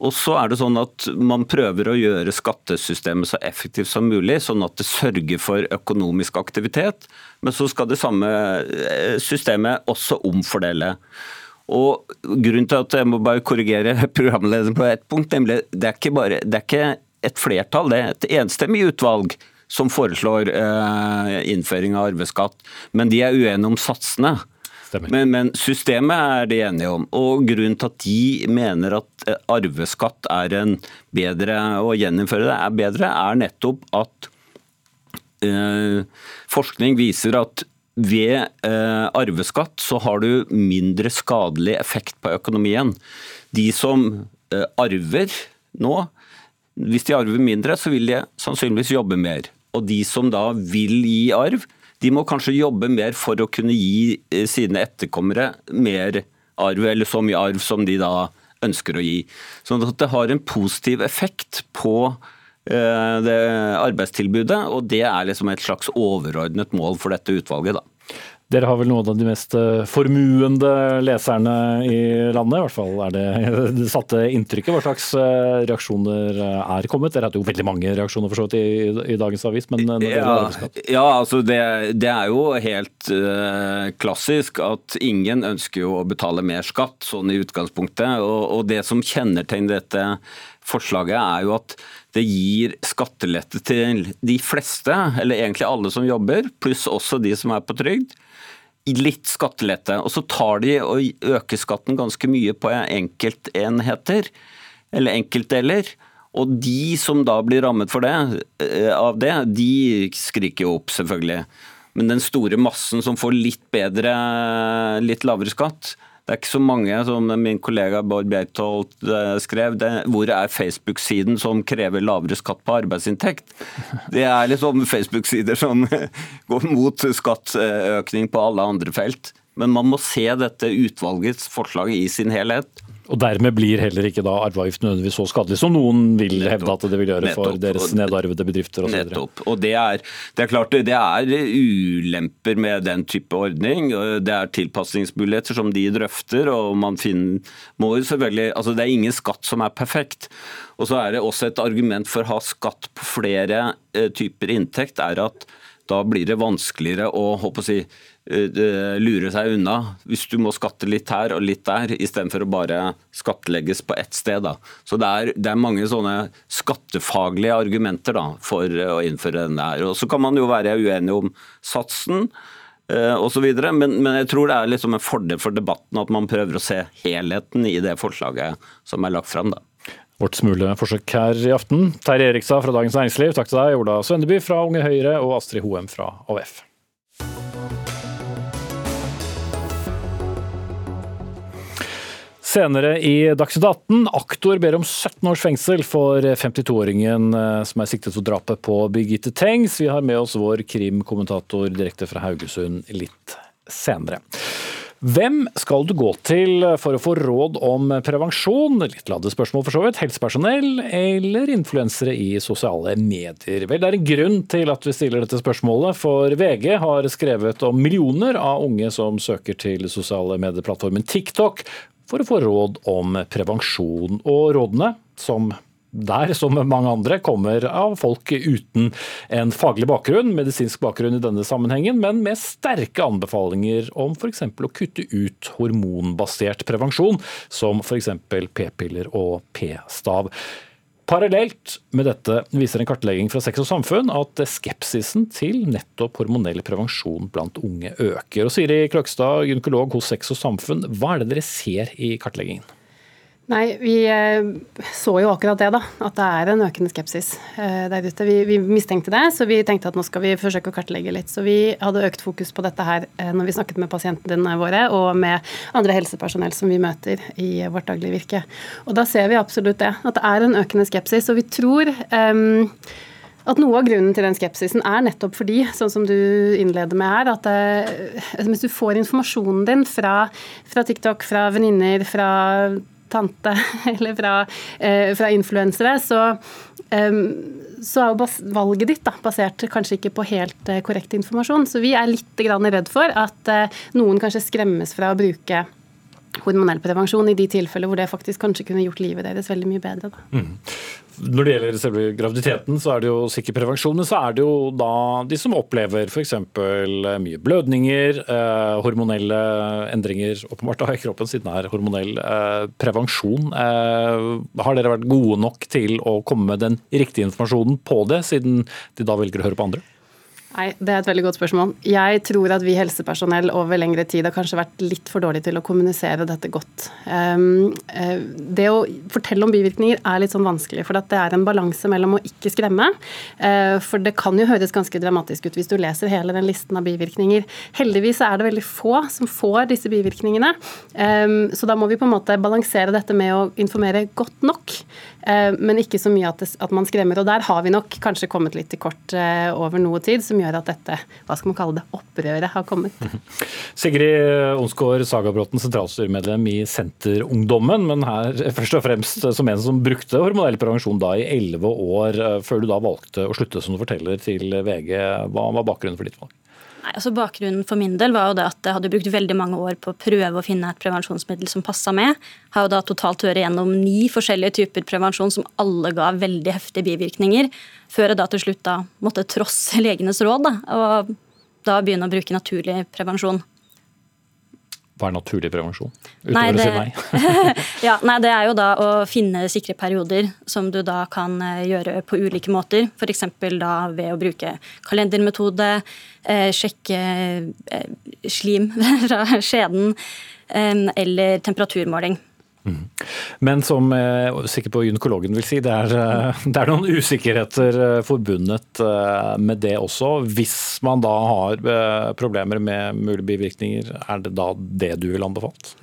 Og så er det sånn at Man prøver å gjøre skattesystemet så effektivt som mulig, sånn at det sørger for økonomisk aktivitet. Men så skal det samme eh, systemet også omfordele. Og Grunnen til at jeg må bare korrigere programlederen på ett punkt, nemlig det er bare, det er ikke et flertall, det er et enstemmig utvalg som foreslår eh, innføring av arveskatt. Men de er uenige om satsene. Men, men, systemet er de enige om. Og grunnen til at de mener at eh, arveskatt er en bedre å gjeninnføre det, er bedre, er nettopp at eh, forskning viser at ved eh, arveskatt så har du mindre skadelig effekt på økonomien. De som eh, arver nå, hvis de arver mindre, så vil de sannsynligvis jobbe mer. Og de som da vil gi arv, de må kanskje jobbe mer for å kunne gi eh, sine etterkommere mer arv, eller så mye arv som de da ønsker å gi. Sånn at det har en positiv effekt på det arbeidstilbudet, og det er liksom et slags overordnet mål for dette utvalget. da. Dere har vel noen av de mest eh, formuende leserne i landet, i hvert fall er det det satte inntrykket. Hva slags eh, reaksjoner eh, er kommet? Dere hadde jo veldig mange reaksjoner for så vidt i, i, dagens avis, men ja, ja, altså det, det, er jo helt uh, klassisk at ingen ønsker jo å betale mer skatt, sånn i utgangspunktet. Og, og det som kjennetegner dette forslaget, er jo at det gir skattelette til de fleste, eller egentlig alle som jobber, pluss også de som er på trygd litt skattelette. Og så tar de og øker skatten ganske mye på enkeltenheter, eller enkeltdeler. Og de som da blir rammet for det, eh, av det, de skriker jo opp, selvfølgelig. Men den store massen som får litt bedre, litt lavere skatt, det er ikke så mange, som min kollega Bård Bjertholt eh, skrev, det, hvor er Facebook-siden som krever lavere skatt på arbeidsinntekt? Det er liksom Facebook-sider som går mot skattøkning på alle andre felt. Men man må se dette utvalgets forslag i sin helhet. Og Dermed blir heller ikke da arveavgift nødvendigvis så skadelig som noen vil nettopp, hevde at det vil gjøre nettopp, for deres nedarvede bedrifter osv. Nettopp. Og det er, det er klart det er ulemper med den type ordning. Det er tilpasningsmuligheter som de drøfter. og man finner, må jo selvfølgelig, altså Det er ingen skatt som er perfekt. Og så er det også et argument for å ha skatt på flere eh, typer inntekt, er at da blir det vanskeligere å håper å si, lure seg unna hvis du må skatte litt her og litt der, istedenfor å bare skattlegges på ett sted. Da. Så det er, det er, mange sånne skattefaglige argumenter da, for å innføre denne her. Og Så kan man jo være uenig om satsen eh, osv., men, men jeg tror det er liksom en fordel for debatten at man prøver å se helheten i det forslaget som er lagt fram. Da. Vårt smule forsøk her i aften. Terje Erikstad fra Dagens Næringsliv, takk til deg. Ola Svendeby fra Unge Høyre og Astrid Hoem fra AUF. Senere i Dagsnytt 18, aktor ber om 17 års fengsel for 52-åringen eh, som er siktet for drapet på Birgitte Tengs. Vi har med oss vår krimkommentator direkte fra Haugesund litt senere. Hvem skal du gå til for å få råd om prevensjon? Litt ladde spørsmål for så vidt. Helsepersonell eller influensere i sosiale medier? Vel, det er en grunn til at vi stiller dette spørsmålet, for VG har skrevet om millioner av unge som søker til sosiale medieplattformen TikTok for å få råd om prevensjon. Og rådene, som der, som mange andre, kommer av folk uten en faglig bakgrunn, medisinsk bakgrunn i denne sammenhengen, men med sterke anbefalinger om f.eks. å kutte ut hormonbasert prevensjon, som f.eks. p-piller og p-stav. Parallelt med dette viser en kartlegging fra Sex og Samfunn at skepsisen til nettopp hormonell prevensjon blant unge øker. Og Siri Kløgstad, gynekolog hos Sex og Samfunn, hva er det dere ser i kartleggingen? Nei, Vi eh, så jo akkurat det, da. At det er en økende skepsis eh, der ute. Vi, vi, mistenkte det, så vi tenkte at nå skal vi forsøke å kartlegge litt. Så vi hadde økt fokus på dette her eh, når vi snakket med pasientene våre og med andre helsepersonell som vi møter i vårt daglige virke. Og da ser vi absolutt det. At det er en økende skepsis. Og vi tror um, at noe av grunnen til den skepsisen er nettopp fordi, sånn som du innleder med her, at det, hvis du får informasjonen din fra, fra TikTok, fra venninner, fra tante eller fra, eh, fra influensere, så, så er jo valget ditt da, basert kanskje ikke på helt eh, korrekt informasjon. Så vi er litt redd for at eh, noen kanskje skremmes fra å bruke hormonell prevensjon i de tilfeller hvor det faktisk kanskje kunne gjort livet deres veldig mye bedre. Mm. Når det gjelder selve graviditeten, så er det jo sikker prevensjon, men så er det jo da de som opplever f.eks. mye blødninger, eh, hormonelle endringer åpenbart da i kroppen siden det er hormonell eh, prevensjon. Eh, har dere vært gode nok til å komme med den riktige informasjonen på det, siden de da velger å høre på andre? Nei, Det er et veldig godt spørsmål. Jeg tror at vi helsepersonell over lengre tid har kanskje vært litt for dårlige til å kommunisere dette godt. Um, det å fortelle om bivirkninger er litt sånn vanskelig, for det er en balanse mellom å ikke skremme. Uh, for det kan jo høres ganske dramatisk ut hvis du leser hele den listen av bivirkninger. Heldigvis er det veldig få som får disse bivirkningene, um, så da må vi på en måte balansere dette med å informere godt nok. Uh, men ikke så mye at, det, at, man skremmer. Og der har vi nok kanskje kommet litt til kort uh, over noe tid. som gjør at dette hva skal man kalle det, opprøret har kommet. Sigrid Onsgaard Sagabråten, sentralstyremedlem i Senterungdommen, men her først og fremst som en som brukte hormonell prevensjon da i elleve år, eh, før du da valgte å slutte, som du forteller til VG. Hva var bakgrunnen for ditt valg? Nei, altså Bakgrunnen for min del var jo det at jeg hadde brukt veldig mange år på å prøve å finne et prevensjonsmiddel som passa med. Har jo da totalt hørt gjennom ni forskjellige typer prevensjon som alle ga veldig heftige bivirkninger, før jeg da til slutt da måtte trosse legenes råd da, og da begynne å bruke naturlig prevensjon. Hva er naturlig prevensjon? Utover nei, det, å si nei. ja, nei, det er jo da å finne sikre perioder som du da kan eh, gjøre på ulike måter. F.eks. da ved å bruke kalendermetode, eh, sjekke eh, slim fra skjeden, eh, eller temperaturmåling. Mm. Men som eh, sikkert på gynekologen vil si, det er, eh, det er, noen usikkerheter eh, forbundet med det også. Hvis man da har problemer med mulige bivirkninger, er det da det du vil anbefalt?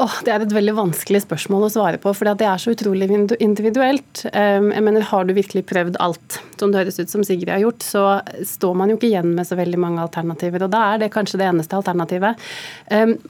Oh, det er et veldig vanskelig spørsmål å svare på, for det er så utrolig individuelt. Jeg mener, Har du virkelig prøvd alt, som det høres ut som Sigrid har gjort, så står man jo ikke igjen med så veldig mange alternativer. og Da er det kanskje det eneste alternativet.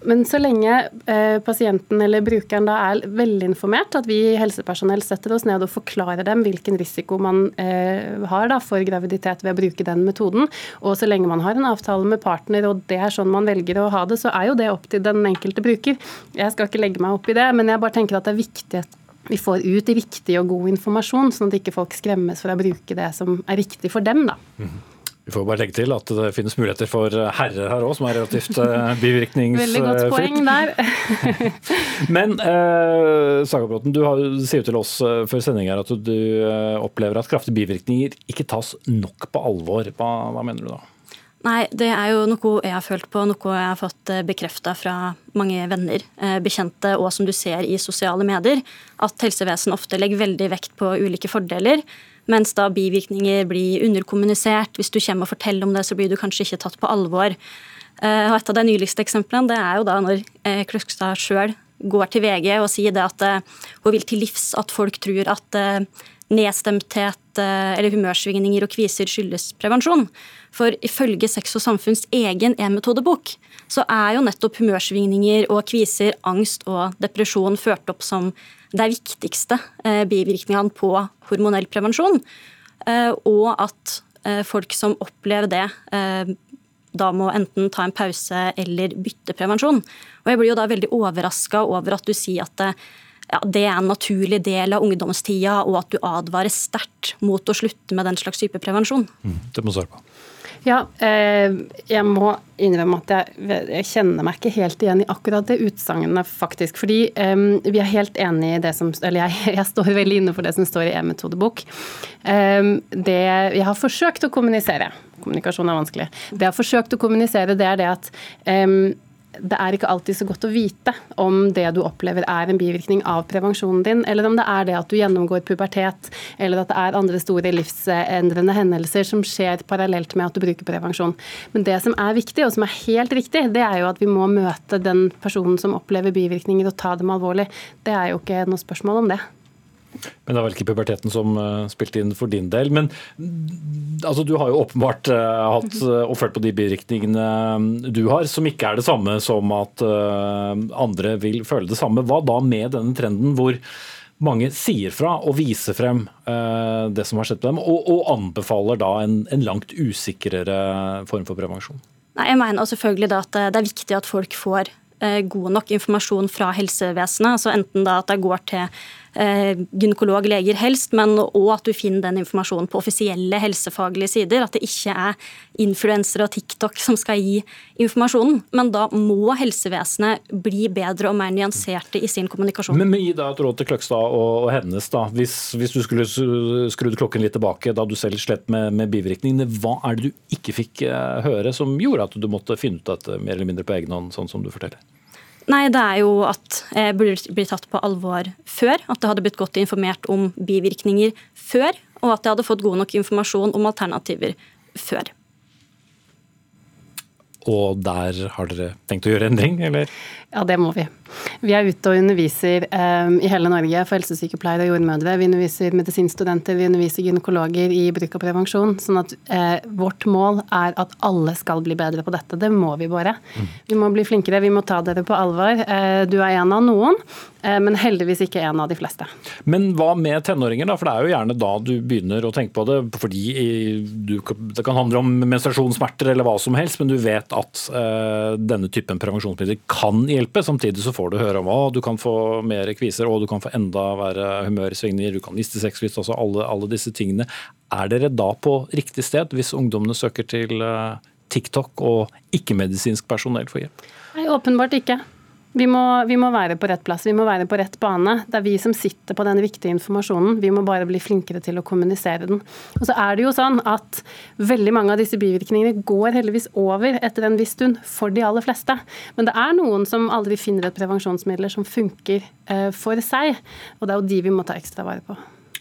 Men så lenge eh, pasienten eller brukeren da er velinformert, at vi helsepersonell setter oss ned og forklarer dem hvilken risiko man eh, har da for graviditet ved å bruke den metoden, og så lenge man har en avtale med partner og det er sånn man velger å ha det, så er jo det opp til den enkelte bruker. Jeg jeg skal ikke legge meg opp i det, men jeg bare tenker at det er viktig at vi får ut riktig og god informasjon, sånn at ikke folk skremmes for å bruke det som er riktig for dem. da. Mm. Vi får bare legge til at det finnes muligheter for herrer her òg, som er relativt uh, bivirkningsfritt. Veldig godt poeng der. Men eh, Sagabråten, du har, sier til oss uh, før sending her at du uh, opplever at kraftige bivirkninger ikke tas nok på alvor. Hva, hva mener du da? Nei, det er jo noe jeg har følt på, noe jeg har fått eh, bekrefta fra mange venner, eh, bekjente og som du ser i sosiale medier, at helsevesen ofte legger veldig vekt på ulike fordeler, mens da bivirkninger blir underkommunisert. Hvis du kommer og forteller om det, så blir du kanskje ikke tatt på alvor. Eh, og et av de nyligste eksemplene det er jo da når Kløkstad sjøl går til VG og sier det at hun vil til livs at folk tror at nedstemthet eller humørsvingninger og kviser skyldes prevensjon. For ifølge Sex og samfunns egen e-metodebok så er jo nettopp humørsvingninger og kviser, angst og depresjon ført opp som de viktigste bivirkningene på hormonell prevensjon. Og at folk som opplever det, da må enten ta en pause eller bytte prevensjon. Og Jeg blir jo da veldig overraska over at du sier at det, ja, det er en naturlig del av ungdomstida, og at du advarer sterkt mot å slutte med den slags type prevensjon. Mm, det må svare på. Ja, eh, jeg må innrømme at jeg, jeg, kjenner meg ikke helt igjen i akkurat det utsagnet, faktisk. Fordi eh, vi er helt enig i det som Eller jeg, jeg, står veldig inne for det som står i e-metodebok. Eh, det jeg har forsøkt å kommunisere Kommunikasjon er vanskelig. Det jeg har forsøkt å kommunisere, det er det at det er ikke alltid så godt å vite om det du opplever er en bivirkning av prevensjonen din, eller om det er det at du gjennomgår pubertet, eller at det er andre store livsendrende hendelser som skjer parallelt med at du bruker prevensjon. Men det som er viktig, og som er helt riktig, det er jo at vi må møte den personen som opplever bivirkninger og ta dem alvorlig. Det er jo ikke noe spørsmål om det. Men det er vel ikke puberteten som uh, spilte inn for din del. Men mm, altså, du har jo åpenbart uh, hatt uh, og følt på de bivirkningene du har, som ikke er det samme som at andre vil føle det samme. Hva da med denne trenden hvor mange sier fra og viser frem det som har skjedd på dem, og, og anbefaler da en, en, langt usikrere form for prevensjon? Nei, jeg mener selvfølgelig at det er viktig at folk får god nok informasjon fra helsevesenet. altså Enten da at det går til Eh, gynekolog, leger helst, men òg at du finner den informasjonen på offisielle helsefaglige sider. At det ikke er influensere og TikTok som skal gi informasjonen. Men da må helsevesenet bli bedre og mer nyanserte i sin kommunikasjon. Men gi da et råd til Kløgstad og, Hennes, da. Hvis, hvis, du skulle skrudd klokken litt tilbake da du selv slett med, med, bivirkningene, hva er det du ikke fikk eh, høre som gjorde at du måtte finne ut dette mer eller mindre på egen hånd, sånn som du forteller? Nei, det er jo at jeg burde bli tatt på alvor før. At det hadde blitt godt informert om bivirkninger før. Og at jeg hadde fått god nok informasjon om alternativer før. Og der har dere tenkt å gjøre endring, eller? Ja, det må vi. Vi er ute og underviser um, i hele Norge for helsesykepleiere og jordmødre. Vi underviser medisinstudenter, vi underviser gynekologer i bruk av prevensjon. Sånn at uh, vårt mål er at alle skal bli bedre på dette. Det må vi bare. Mm. Vi må bli flinkere, vi må ta dere på alvor. Uh, du er en av noen, uh, men heldigvis ikke en av de fleste. Men hva med tenåringer, da? For det er jo gjerne da du begynner å tenke på det. Fordi du, det kan handle om menstruasjonssmerter eller hva som helst, men du vet at denne typen prevensjonsmidler kan hjelpe hjelpe. Samtidig så får du høre om at du kan få mer kviser og du kan få enda verre humørsvingninger, du kan miste sexlyst, altså alle, alle disse tingene. Er dere da på riktig sted hvis ungdommene søker til eh, TikTok og ikke-medisinsk personell for hjelp? Nei, åpenbart ikke. Vi må, vi må, være på rett plass, vi må være på rett bane. Det er vi som sitter på den viktige informasjonen. Vi må bare bli flinkere til å kommunisere den. Og så er det jo sånn at veldig mange av disse bivirkningene går heldigvis over etter en viss stund for de aller fleste. Men det er noen som aldri finner et prevensjonsmiddel som funker eh, for seg. Og det er jo de vi må ta ekstra vare på.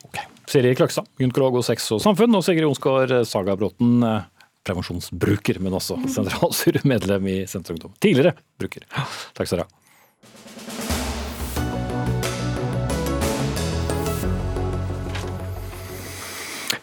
Okay. Siri Kløkstad, gynekolog og sex og samfunn, og Sigrid Jonsgaard Sagabråten, eh, prevensjonsbruker, men også sentralstyremedlem i Senterungdom. Tidligere bruker. Takk skal du ha.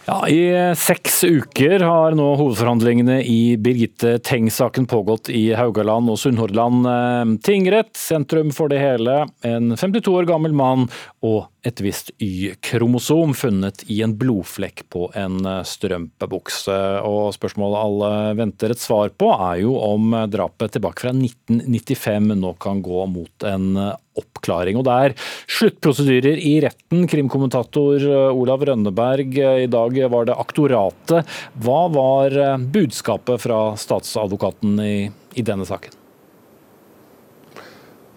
Ja, I seks uker har nå hovedforhandlingene i Birgitte Tengs-saken pågått i Haugaland og Sunnhordland eh, tingrett. Sentrum for det hele en 52 år gammel mann og et visst Y-kromosom funnet i en blodflekk på en eh, strømpebukse. Og spørsmålet alle venter et svar på, er jo om drapet tilbake fra 1995 nå kan gå mot en oppklaring. Og det er sluttprosedyrer i retten. Krimkommentator eh, Olav Rønneberg, eh, i dag var det aktoratet. Hva var eh, budskapet fra statsadvokaten i, i denne saken?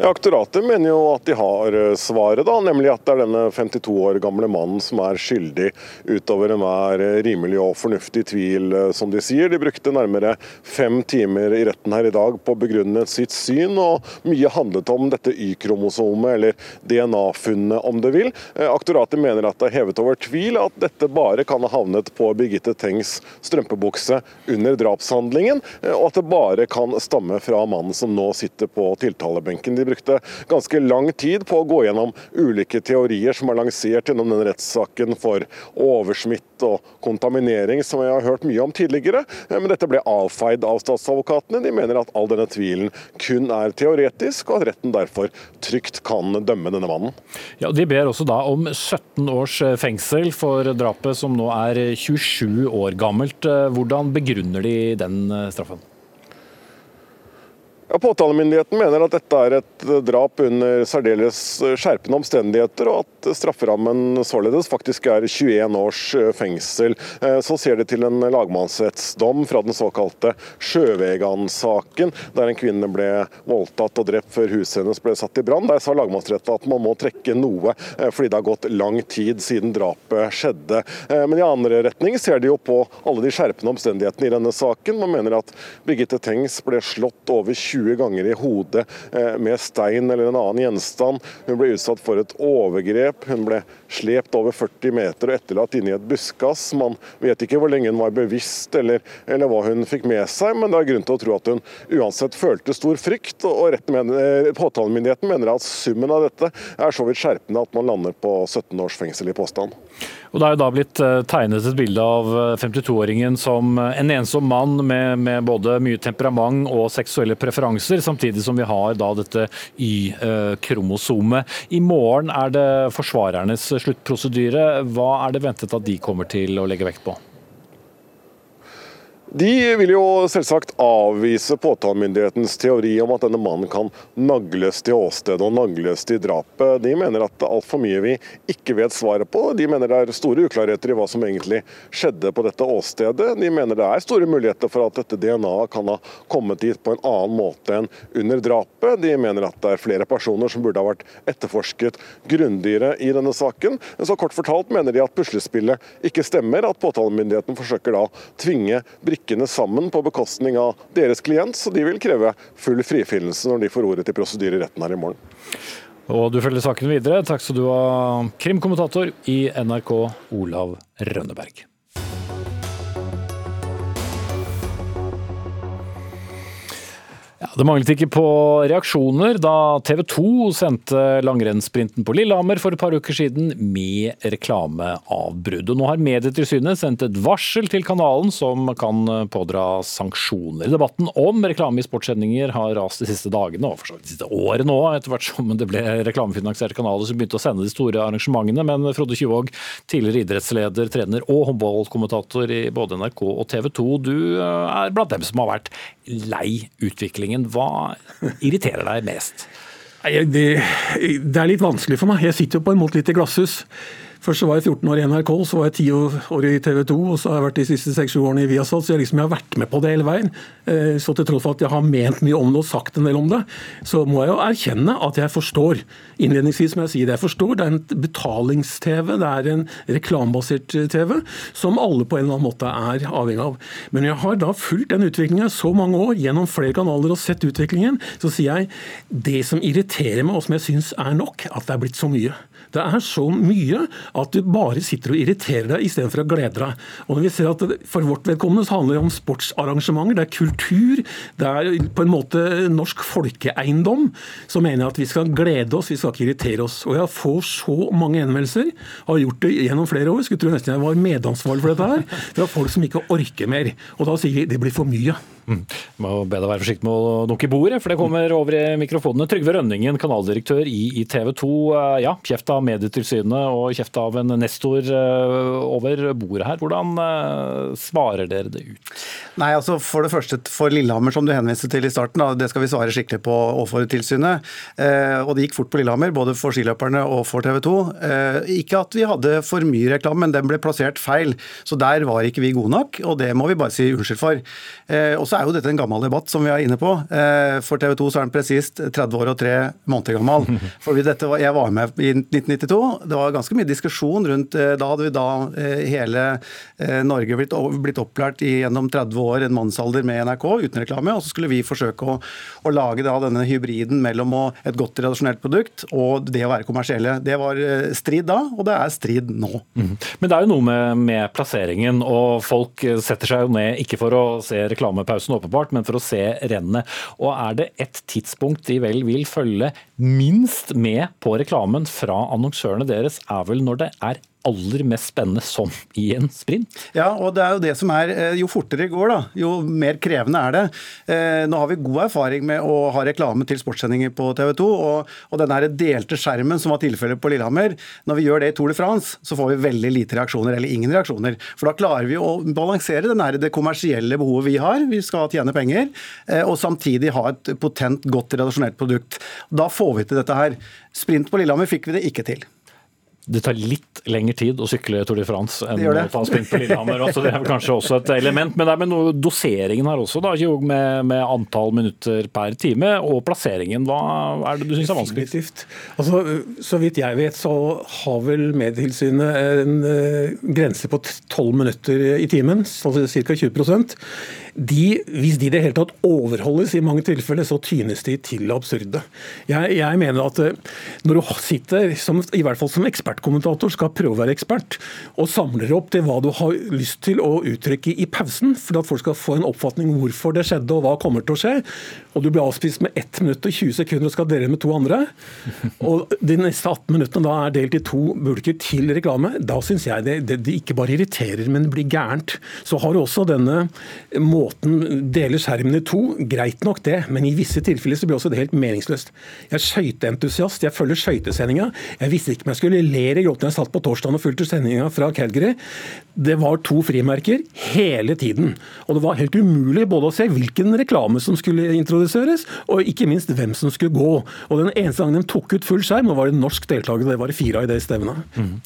Aktoratet mener jo at de har eh, svaret, da, nemlig at det er denne 52 år gamle mannen som er skyldig utover enhver eh, rimelig og fornuftig tvil, eh, som de sier. De brukte nærmere fem timer i retten her i dag på å begrunne sitt syn, og mye handlet om dette Y-kromosomet, eller DNA-funnet om det vil. Aktoratet mener at det er hevet over tvil at dette bare kan ha havnet på Birgitte Tengs strømpebukse under drapshandlingen, og at det bare kan stamme fra mannen som nå sitter på tiltalebenken. De brukte ganske lang tid på å gå gjennom ulike teorier som er lansert gjennom den rettssaken for oversmitt og kontaminering, som jeg har hørt mye om tidligere. Men dette ble avfeid av statsadvokatene. De mener at all denne tvilen kun er teoretisk, og at retten derfor trygt kan dømme denne mannen. Ja, De ber også da om 17 års fengsel for drapet, som nå er 27 år gammelt. Hvordan begrunner de den straffen? Ja, Påtalemyndigheten mener at dette er et drap under særdeles skjerpende omstendigheter, og at strafferammen således faktisk er 21 års fengsel. Så ser det til en lagmannsrettsdom fra den såkalte Sjøvegan-saken, der en kvinne ble voldtatt og drept før huset hennes ble satt i brann. Der sa lagmannsretten at man må trekke noe, fordi det har gått lang tid siden drapet skjedde. Men i andre retning ser de jo på alle de skjerpende omstendighetene i denne saken. Man mener at Birgitte Tengs ble slått over 20 20 ganger i hodet eh, med stein eller en annen gjenstand. Hun ble utsatt for et overgrep. Hun ble slept over 40 meter og etterlatt inni et buskas. Man vet ikke hvor lenge hun var bevisst eller, eller, hva hun fikk med seg, men det er grunn til å tro at hun uansett følte stor frykt. og mener, eh, Påtalemyndigheten mener at summen av dette er så vidt skjerpende at man lander på 17 års fengsel i påstand. Og Det er jo da blitt eh, tegnet et bilde av 52-åringen som en ensom mann med, med både mye temperament og seksuelle preferanser, samtidig som vi har da dette Y-kromosomet. I morgen er det forsvarernes sluttprosedyre. Hva er det ventet at de kommer til å legge vekt på? De vil jo selvsagt avvise påtalemyndighetens teori om at denne mannen kan nagles til åstedet og nagles til drapet. De mener at det er altfor mye vi ikke vet svaret på. De mener det er store uklarheter i hva som egentlig skjedde på dette åstedet. De mener det er store muligheter for at dette DNA-et kan ha kommet dit på en annen måte enn under drapet. De mener at det er flere personer som burde ha vært etterforsket grundigere i denne saken. Men Så kort fortalt mener de at puslespillet ikke stemmer, at påtalemyndigheten forsøker da tvinge brikker brikkene sammen på bekostning av deres klient, så de vil kreve full frifinnelse når de får ordet til prosedyre i retten her i morgen. Og du følger saken videre. Takk skal du ha, krimkommentator i NRK, Olav Rønneberg. Det manglet ikke på reaksjoner da TV 2 sendte langrennssprinten på Lillehammer for et par uker siden med reklameavbrudd. Og nå har Medietilsynet sendt et varsel til kanalen som kan pådra sanksjoner. Debatten om reklame i sportssendinger har rast de siste dagene, og for så vidt de siste årene òg, etter hvert som det ble reklamefinansierte kanaler som begynte å sende de store arrangementene. Men Frode Tjuvåg, tidligere idrettsleder, trener og håndballkommentator i både NRK og TV 2, du er blant dem som har vært lei utviklingen. Hva irriterer deg mest? Det, det, er litt vanskelig for meg. Jeg sitter jo på en måte litt i glasshus. Først så var jeg 14 år i NRK, så var jeg 10 år i TV 2, og så har jeg vært de siste 6-7 årene i Viasat. Så jeg, liksom, jeg har vært med på det hele veien. Eh, så til tross for at jeg har ment mye om det og sagt en del om det, så må jeg jo erkjenne at jeg forstår. Innledningsvis må jeg si det. Jeg forstår. Det er en betalings-TV, det er en reklamebasert TV, som alle på en eller annen måte er avhengig av. Men jeg har da fulgt den utviklingen så mange år, gjennom flere kanaler og sett utviklingen, så sier jeg det som irriterer meg, og som jeg syns er nok, at det er blitt så mye. Det er så mye at du bare sitter og irriterer deg istedenfor å glede deg. Og når vi ser at For vårt vedkommende så handler det om sportsarrangementer, det er kultur, det er på en måte norsk folkeeiendom. Så mener jeg at vi skal glede oss, vi skal ikke irritere oss. Og jeg får så mange henvendelser, har gjort det gjennom flere år, skulle tro nesten jeg var medansvarlig for dette her, fra folk som ikke orker mer. Og da sier vi det blir for mye. Mm. Må be deg være forsiktig med å dunke i bordet, for det kommer over i mikrofonene. Trygve Rønningen, kanaldirektør i, TV 2. Eh, ja, kjeft av Medietilsynet og kjeft av en nestor uh, over bordet her. Hvordan uh, svarer dere det ut? Nei, altså For det første for Lillehammer, som du henviste til i starten, det skal vi svare skikkelig på overfor tilsynet. Og det gikk fort på Lillehammer, både for skiløperne og for TV 2. ikke at vi hadde for mye reklame, men den ble plassert feil. Så der var ikke vi gode nok, og det må vi bare si unnskyld for. og så er jo dette en gammel debatt, som vi er inne på. Eh, for TV 2 så er den presist 30 år og 3 måneder gammel. For var, Jeg var med i 1992. Det var ganske mye diskusjon rundt eh, Da hadde vi da eh, hele Norge blitt, blitt opplært i gjennom 30 år, en mannsalder med NRK uten reklame. Og så skulle vi forsøke å, å lage da denne hybriden mellom et godt tradisjonelt produkt og det å være kommersielle. Det var strid da, og det er strid nå. Mm. Men det er jo noe med, med plasseringen, og folk setter seg jo ned ikke for å se reklamepause pausen, åpenbart, men for å se rennet. Og er det et tidspunkt de vel vil følge minst med på reklamen fra annonsørene deres, er vel når det er aller mest spennende som i en sprint. Ja, og det er jo det som er eh, Jo fortere det går, da, jo mer krevende er det. Eh, nå har vi god erfaring med å ha reklame til sportssendinger på TV 2, og, og den delte skjermen som var tilfellet på Lillehammer, når vi gjør det i Tour de France, så får vi veldig lite reaksjoner, eller ingen reaksjoner. For da klarer vi å balansere den det kommersielle behovet vi har, vi skal tjene penger, eh, og samtidig ha et potent, godt redaksjonelt produkt. Da får vi til dette her. Sprint på Lillehammer fikk vi det ikke til det tar litt lengre tid å sykle Tour de France enn å ta sprint på Lillehammer. Altså, det er kanskje også et element. Men er med noe, doseringen her også, da, med, med, antall minutter per time. Og plasseringen, hva er det du syns er vanskelig? Altså, så vidt jeg vet, så har vel Medtilsynet en uh, grense på 12 minutter i timen, altså ca. 20 de, hvis de i det hele tatt overholdes i mange tilfeller, så tynes de til det absurde. Jeg, jeg, mener at eh, når du sitter, som, i hvert fall som ekspertkommentator, skal prøve å være ekspert, og samler opp til hva du har lyst til å uttrykke i pausen, for at folk skal få en oppfatning hvorfor det skjedde og hva kommer til å skje, og du blir avspist med 1 minutt og 20 sekunder og skal dele med to andre, og de neste 18 minuttene da er delt i to bulker til reklame, da syns jeg det, det, det, ikke bare irriterer, men det blir gærent. Så har du også denne måten måten deler skjermen i to, greit nok det, men i visse tilfeller så blir også det helt meningsløst. Jeg er skøyteentusiast, jeg følger skøytesendinga. Jeg visste ikke om jeg skulle le i gråten jeg satt på torsdagen og fulgte sendinga fra Calgary. Det var to frimerker hele tiden. Og det var helt umulig både å se hvilken reklame som skulle introduseres, og ikke minst hvem som skulle gå. Og den eneste gangen de tok ut full skjerm, nå var det norsk deltaker, det var det fire av i det stevnet. Mm.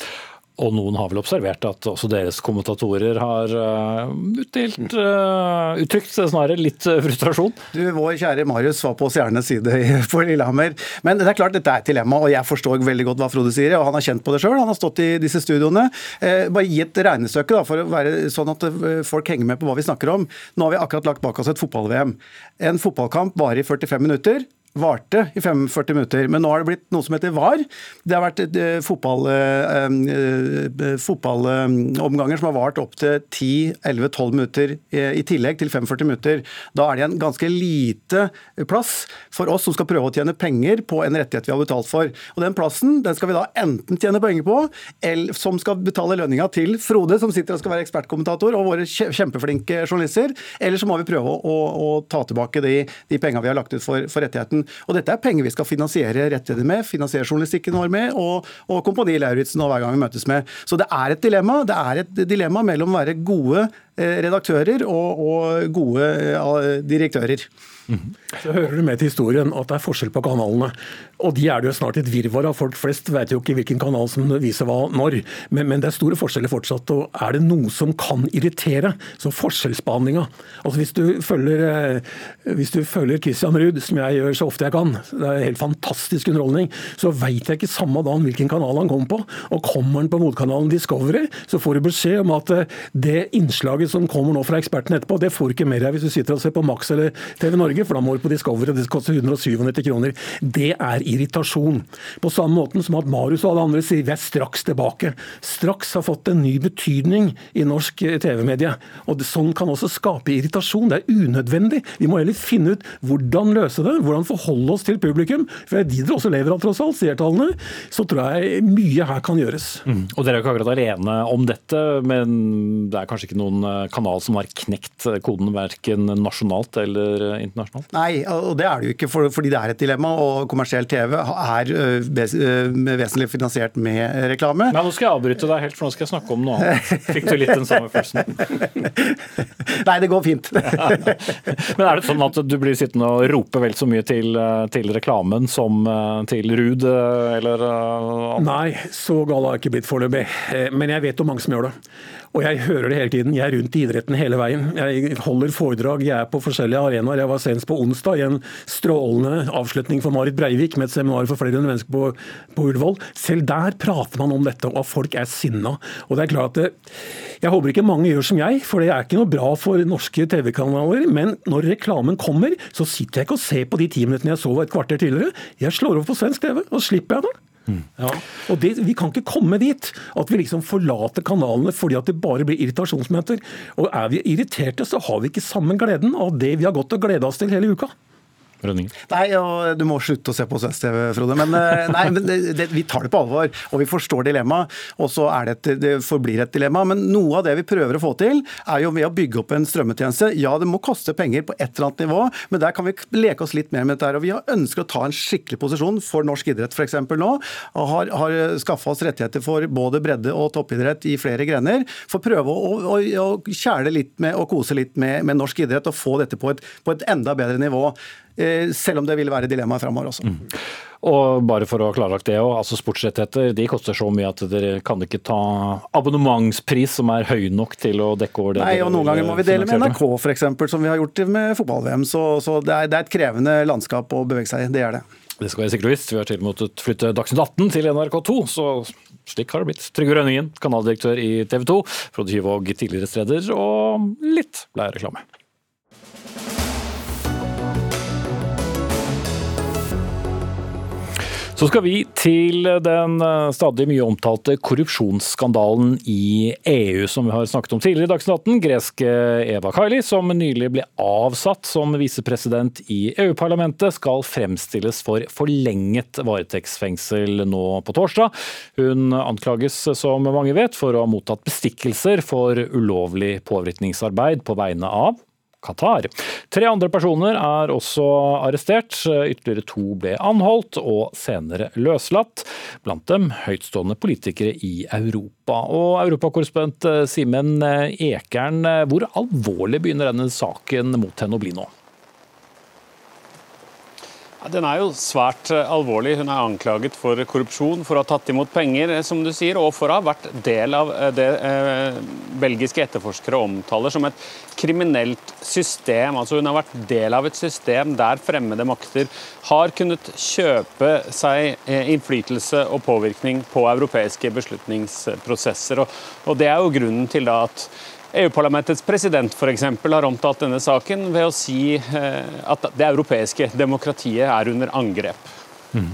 Og noen har vel observert at også deres kommentatorer har uh, utdelt, uh, uttrykt snarere litt uh, frustrasjon? Du, Vår kjære Marius var på Stjernes side på Lillehammer. Men det er klart dette er et dilemma, og jeg forstår veldig godt hva Frode sier. og Han har kjent på det sjøl, han har stått i disse studioene. bare gi et regnestykke da, for å være sånn at folk henger med på hva vi snakker om. Nå har vi akkurat lagt bak oss et fotball-VM. En fotballkamp varer i 45 minutter varte i 45 minutter. Men nå har det blitt noe som heter VAR. Det har vært fotball, uh, uh, fotballomganger som har vart opptil 10-11-12 minutter i tillegg til 45 minutter. Da er det en ganske lite plass for oss som skal prøve å tjene penger på en rettighet vi har betalt for. Og Den plassen den skal vi da enten tjene penger på, eller som skal betale lønninga til Frode, som sitter og skal være ekspertkommentator, og våre kjempeflinke journalister, eller så må vi prøve å, å, å ta tilbake de, de penga vi har lagt ut for, for rettigheten. Og dette er penger vi skal finansiere rettigheter med, finansiere journalistikken vår med, og, og Kompani Lauritzen og hver gang vi møtes med. Så det er et dilemma. Det er et dilemma mellom å være gode redaktører og, og gode eh, direktører. Så hører du med til historien at det er forskjell på kanalene. Og de er det jo snart et virvar av. Folk flest vet jo ikke hvilken kanal som viser hva når. Men, men det er store forskjeller fortsatt. Og er det noe som kan irritere, så forskjellsbehandlinga. Altså hvis du følger, eh, hvis du følger Christian Ruud, som jeg gjør så ofte jeg kan, det er helt fantastisk underholdning, så veit jeg ikke samme dagen hvilken kanal han kommer på. Og kommer han på motkanalen Discovery, så får du beskjed om at eh, det innslaget som kommer nå fra eksperten etterpå, det får du ikke mer av hvis du sitter og ser på Max eller TV Norge. For da må du på Discovery, det koster 197 kroner. Det er irritasjon. På samme måten som at Marius og alle andre sier vi er straks tilbake. Straks har fått en ny betydning i norsk eh, TV-medie. Og det, Sånn kan også skape irritasjon. Det er unødvendig. Vi må heller finne ut hvordan løse det, hvordan forholde oss til publikum. For de dere også lever av, tross alt, seertallene. Så tror jeg mye her kan gjøres. Mm. Og Dere er jo ikke akkurat alene om dette, men det er kanskje ikke noen kanal som har knekt koden verken nasjonalt eller internasjonalt? Nei, og det er det jo ikke fordi det er et dilemma. Og kommersiell TV er vesentlig finansiert med reklame. Nei, Nå skal jeg avbryte deg helt, for nå skal jeg snakke om noe annet. Fikk du litt den samme følelsen? Nei, det går fint. Men er det sånn at du blir sittende og rope vel så mye til, til reklamen som til Ruud, eller? Nei, så gal har jeg ikke blitt foreløpig. Men jeg vet om mange som gjør det. Og jeg hører det hele tiden. Jeg er rundt i idretten hele veien. Jeg holder foredrag, jeg er på forskjellige arenaer. Jeg var senest på onsdag i en strålende avslutning for Marit Breivik med et seminar for flere mennesker på, på Ullevål. Selv der prater man om dette, og at folk er sinna. Og det er klart at det, Jeg håper ikke mange gjør som jeg, for det er ikke noe bra for norske TV-kanaler. Men når reklamen kommer, så sitter jeg ikke og ser på de ti minuttene jeg så et kvarter tidligere. Jeg slår over på svensk TV, og slipper jeg det. Ja. Og det, Vi kan ikke komme dit at vi liksom forlater kanalene fordi at det bare blir irritasjonsmøter. Og Er vi irriterte, så har vi ikke samme gleden av det vi har gått og gleda oss til hele uka. Rønningen. Nei, og Du må slutte å se på svensk TV, Frode. Men, eh, nei, men det, det, vi tar det på alvor, og vi forstår dilemmaet. Og så er det, et, det forblir et dilemma. Men noe av det vi prøver å få til, er jo ved å bygge opp en strømmetjeneste. Ja, det må koste penger på et eller annet nivå, men der kan vi leke oss litt mer med dette. og Vi har ønsket å ta en skikkelig posisjon for norsk idrett f.eks. nå. og Har, har skaffa oss rettigheter for både bredde og toppidrett i flere grener. For å prøve å, å, å kjæle litt med og kose litt med, med norsk idrett og få dette på et, på et enda bedre nivå. Eh, selv om det vil være dilemmaer framover også. Mm. Og bare for å ha klarlagt det også, altså Sportsrettigheter de koster så mye at dere kan ikke ta abonnementspris som er høy nok til å dekke over det? Nei, og noen ganger må vi dele med NRK f.eks., som vi har gjort med fotball-VM. Så, så det, er, det, er, et krevende landskap å bevege seg i. Det er det. Det skal være sikkert visst. Vi har til og med måttet flytte Dagsnytt 18 til NRK2, så slik har det blitt. Trygve Rønningen, kanaldirektør i TV 2. Frode Kyvåg, tidligere streder, og litt blei reklame. Så skal vi til den eh, stadig mye omtalte korrupsjonsskandalen i EU, som vi har snakket om tidligere i Dagsnytt Greske Eva Kaili, som nylig ble avsatt som visepresident i EU-parlamentet, skal fremstilles for forlenget varetektsfengsel nå på torsdag. Hun anklages, som mange vet, for å ha mottatt bestikkelser for ulovlig påvirkningsarbeid på vegne av Qatar. Tre andre personer er også arrestert. Ytterligere to ble anholdt og senere løslatt. Blant dem høytstående politikere i Europa. Og europakorrespondent Simen Ekern, hvor alvorlig begynner denne saken mot henne å bli nå? Den er jo svært eh, alvorlig. Hun er anklaget for korrupsjon, for å ha tatt imot penger, eh, som du sier, og for å ha vært del av eh, det belgiske etterforskere omtaler som et kriminelt system. Altså Hun har vært del av et system der fremmede makter har kunnet kjøpe seg innflytelse og påvirkning på europeiske beslutningsprosesser. Og, Det er jo grunnen til at EU-parlamentets president for eksempel, har omtalt denne saken ved å si eh, at det europeiske demokratiet er under angrep. Mm.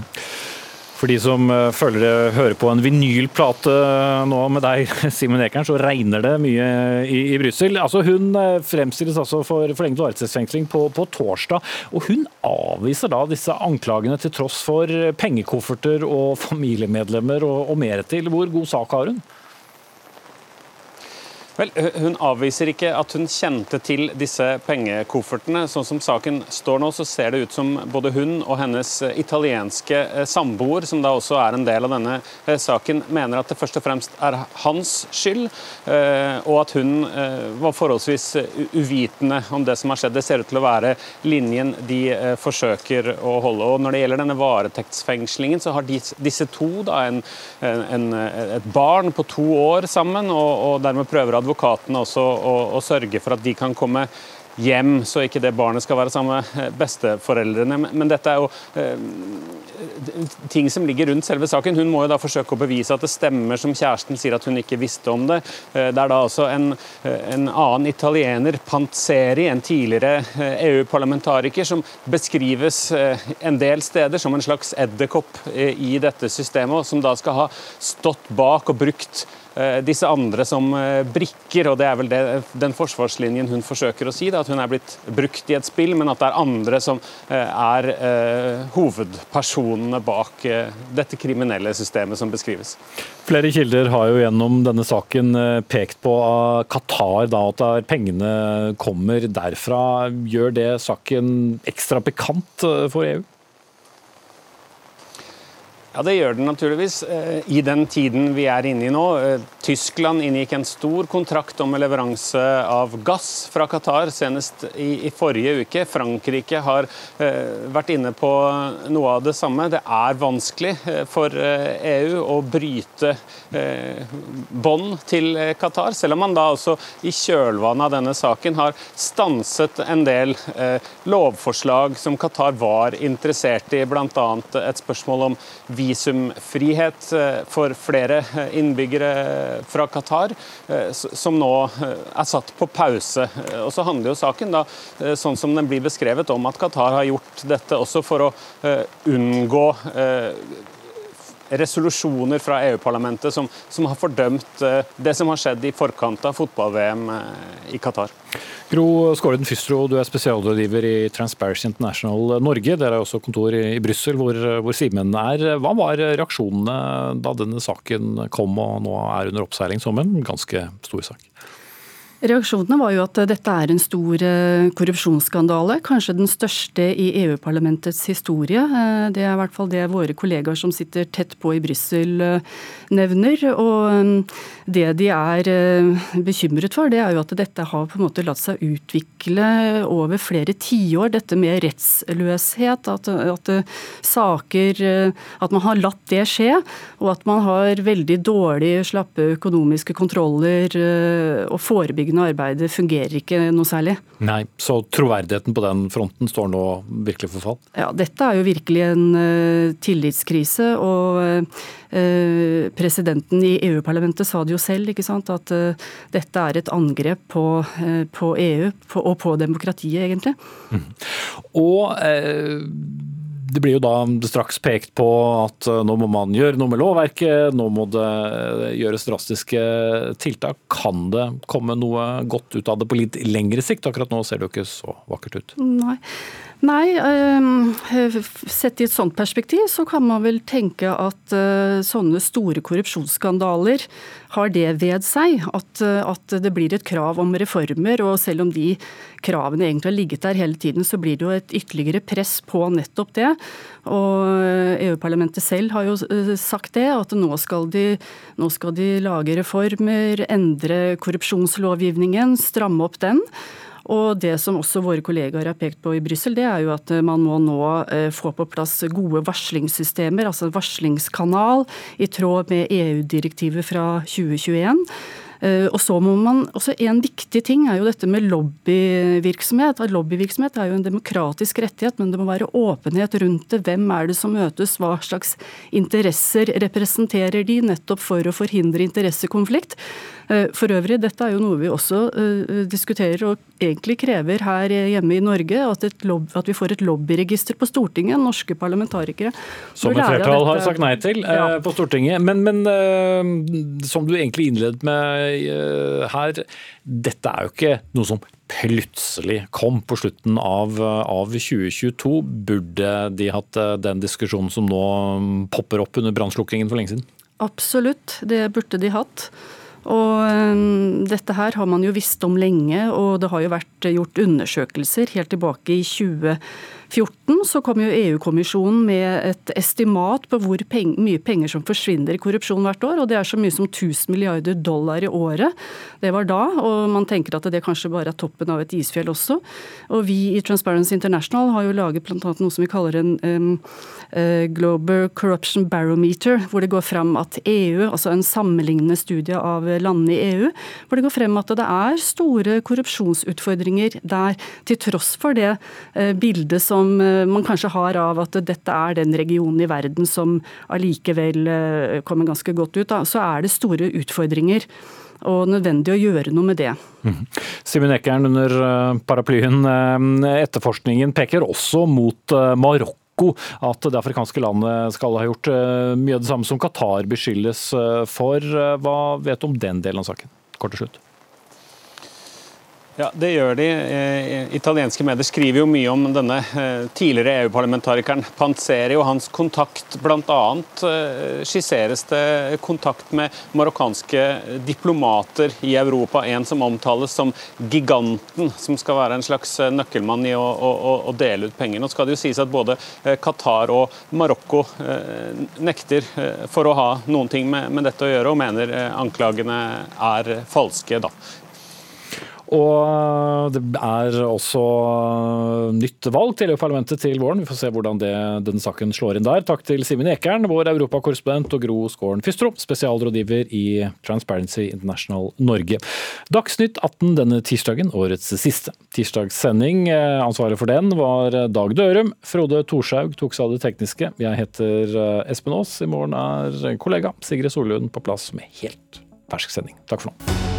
For de som eh, følger det, hører på en vinylplate eh, nå med deg, Simen Ekern, så regner det mye i, i Brussel. Altså, hun fremstilles altså for forlenget varetektsfengsling på, på, torsdag. Og hun avviser da disse anklagene til tross for pengekofferter og familiemedlemmer og, og mer til. Hvor god sak har hun? Vel, Hun avviser ikke at hun kjente til disse pengekoffertene. Sånn som saken står nå, så ser det ut som både hun og hennes italienske eh, samboer, som da også er en del av denne eh, saken, mener at det først og fremst er hans skyld, eh, og at hun var forholdsvis uvitende om det som har skjedd. Det ser ut til å være linjen de forsøker å holde. Og Når det gjelder denne varetektsfengslingen, så har disse to da en, en, et barn på to år sammen, og, og dermed prøver advokatene også å, å sørge for at de kan komme hjem, så ikke det barnet skal være sammen med besteforeldrene. Men dette er jo eh, ting som ligger rundt selve saken. Hun må jo da forsøke å bevise at det stemmer som kjæresten sier at hun ikke visste om det. Eh, det er da altså en, eh, en annen italiener, Panzeri, en tidligere EU-parlamentariker, som beskrives en del steder som en slags edderkopp i dette systemet, og som da skal ha stått bak og brukt Eh, disse andre som eh, brikker, og det er vel det, den forsvarslinjen hun forsøker å si. Da, at hun er blitt brukt i et spill, men at det er andre som eh, er eh, hovedpersonene bak eh, dette kriminelle systemet som beskrives. Flere kilder har jo gjennom denne saken pekt på Qatar, da, at pengene kommer derfra. Gjør det saken ekstra pikant for EU? Ja, Det gjør den naturligvis. Eh, I den tiden vi er inne i nå. Eh, Tyskland inngikk en stor kontrakt om leveranse av gass fra Qatar senest i, i forrige uke. Frankrike har eh, vært inne på noe av det samme. Det er vanskelig eh, for EU e å bryte eh, bånd til Qatar, selv om man da også i kjølvannet av denne saken har stanset en del eh, lovforslag som Qatar var interessert i, bl.a. et spørsmål om visumfrihet eh, for flere eh, innbyggere fra Qatar, eh, som nå er satt på pause. Og så handler jo saken da, sånn som den blir beskrevet, om at Qatar har gjort dette også for å unngå resolusjoner fra EU-parlamentet som, som, har fordømt det som har skjedd i forkant av fotball-VM i Qatar. Gro Skården Fystro, du er spesialrådgiver i Transparency International Norge. Dere har også kontor i Brussel, hvor, hvor Simen er. Hva var reaksjonene da denne saken kom og nå er under oppseiling som en ganske stor sak? Reaksjonene var jo at dette er en stor eh, korrupsjonsskandale. Kanskje den største i EU-parlamentets historie. Eh, det er i hvert fall det våre kollegaer som sitter tett på i Brussel eh, nevner. Og det de er bekymret for, det er jo at dette har på en måte latt seg utvikle over flere tiår. Dette med rettsløshet. At, at saker At man har latt det skje. Og at man har veldig dårlig, slappe økonomiske kontroller og forebyggende forebyggende arbeidet fungerer ikke noe særlig. Nei, Så troverdigheten på den fronten står nå virkelig for fall? Ja, dette er jo virkelig en uh, tillitskrise. og uh, Presidenten i EU-parlamentet sa det jo selv, ikke sant, at uh, dette er et angrep på, på EU på, og på demokratiet, egentlig. Mm. Og det blir jo da straks pekt på at eh, nå må man gjøre noe med lovverket, nå må det gjøres drastiske tiltak. Kan det komme noe godt ut av det på litt lengre sikt? Akkurat nå ser det jo ikke så vakkert ut. Nei. Nei, ehm, sett i et sånt perspektiv så kan man vel tenke at eh, sånne store korrupsjonsskandaler har det ved seg at, eh, at, det blir et krav om reformer. Og selv om de kravene egentlig har ligget der hele tiden, så blir det jo et ytterligere press på nettopp det. Og eh, EU-parlamentet selv har jo sagt det, at nå skal, de, nå skal de lage reformer, endre korrupsjonslovgivningen, stramme opp den. Og Det som også våre kollegaer har pekt på i Brussel, det er jo at eh, man må nå eh, få på plass gode varslingssystemer, altså en varslingskanal i tråd med EU-direktivet fra 2021. Eh, og så må man, også En viktig ting er jo dette med lobbyvirksomhet. Lobbyvirksomhet er jo en demokratisk rettighet, men det må være åpenhet rundt det. Hvem er det som møtes, hva slags interesser representerer de, nettopp for å forhindre interessekonflikt. Eh, for øvrig, dette er jo noe vi også uh, diskuterer og egentlig krever her hjemme i Norge. At, at vi får et lobbyregister på Stortinget, norske parlamentarikere. Som et flertall har sagt nei til ja. på Stortinget. Men, men som du egentlig innledet med her, dette er jo ikke noe som plutselig kom på slutten av, av 2022. Burde de hatt den diskusjonen som nå popper opp under brannslukkingen for lenge siden? Absolutt, det burde de hatt. Og um, dette her har man jo visst om lenge, og det har jo vært gjort undersøkelser helt tilbake i 2014 2014 så kom jo EU-kommisjonen med et estimat på hvor peng mye penger som forsvinner i korrupsjon hvert år, og det er så mye som 1000 milliarder dollar i året. Det var da, og man tenker at det kanskje bare er toppen av et isfjell også. Og vi i Transparency International har jo laget bl.a. noe som vi kaller en um, uh, Global Corruption Barometer, hvor det går frem at EU, altså en sammenlignende studie av landene i EU, hvor det går frem at det er store korrupsjonsutfordringer der, til tross for det uh, bildet som som eh, man kanskje har av at dette er den regionen i verden som allikevel eh, kommer ganske godt ut, da, så er det store utfordringer og nødvendig å gjøre noe med det. Mm. Simen Ekern under eh, paraplyen. Etterforskningen peker også mot Marokko at det afrikanske landet skal ha gjort mye av det samme som Qatar beskyldes for. Hva vet du om den delen av saken? Kort til slutt. Ja, Det gjør de. Eh, italienske medier skriver jo mye om denne eh, tidligere EU-parlamentarikeren Panzeri og hans kontakt. Bl.a. Eh, skisseres det kontakt med marokkanske diplomater i Europa. En som omtales som giganten, som skal være en slags nøkkelmann i å, å, å dele ut penger. Nå skal det jo sies at både Qatar og Marokko nekter for å ha noen ting med, med dette å gjøre, og mener anklagene er falske. da. Og det er også nytt valg til EU-parlamentet til våren. Vi får se hvordan det, den saken slår inn der. Takk til Simen Ekern, vår europakorrespondent, og Gro Skåren Fystro, spesialrådgiver i Transparency International Norge. Dagsnytt 18 denne tirsdagen, årets siste tirsdagssending. Ansvaret for den var Dag Dørum. Frode Thorshaug tok seg av det tekniske. Jeg heter Espen Aas. I morgen er kollega Sigrid Solund på plass med helt fersk sending. Takk for nå.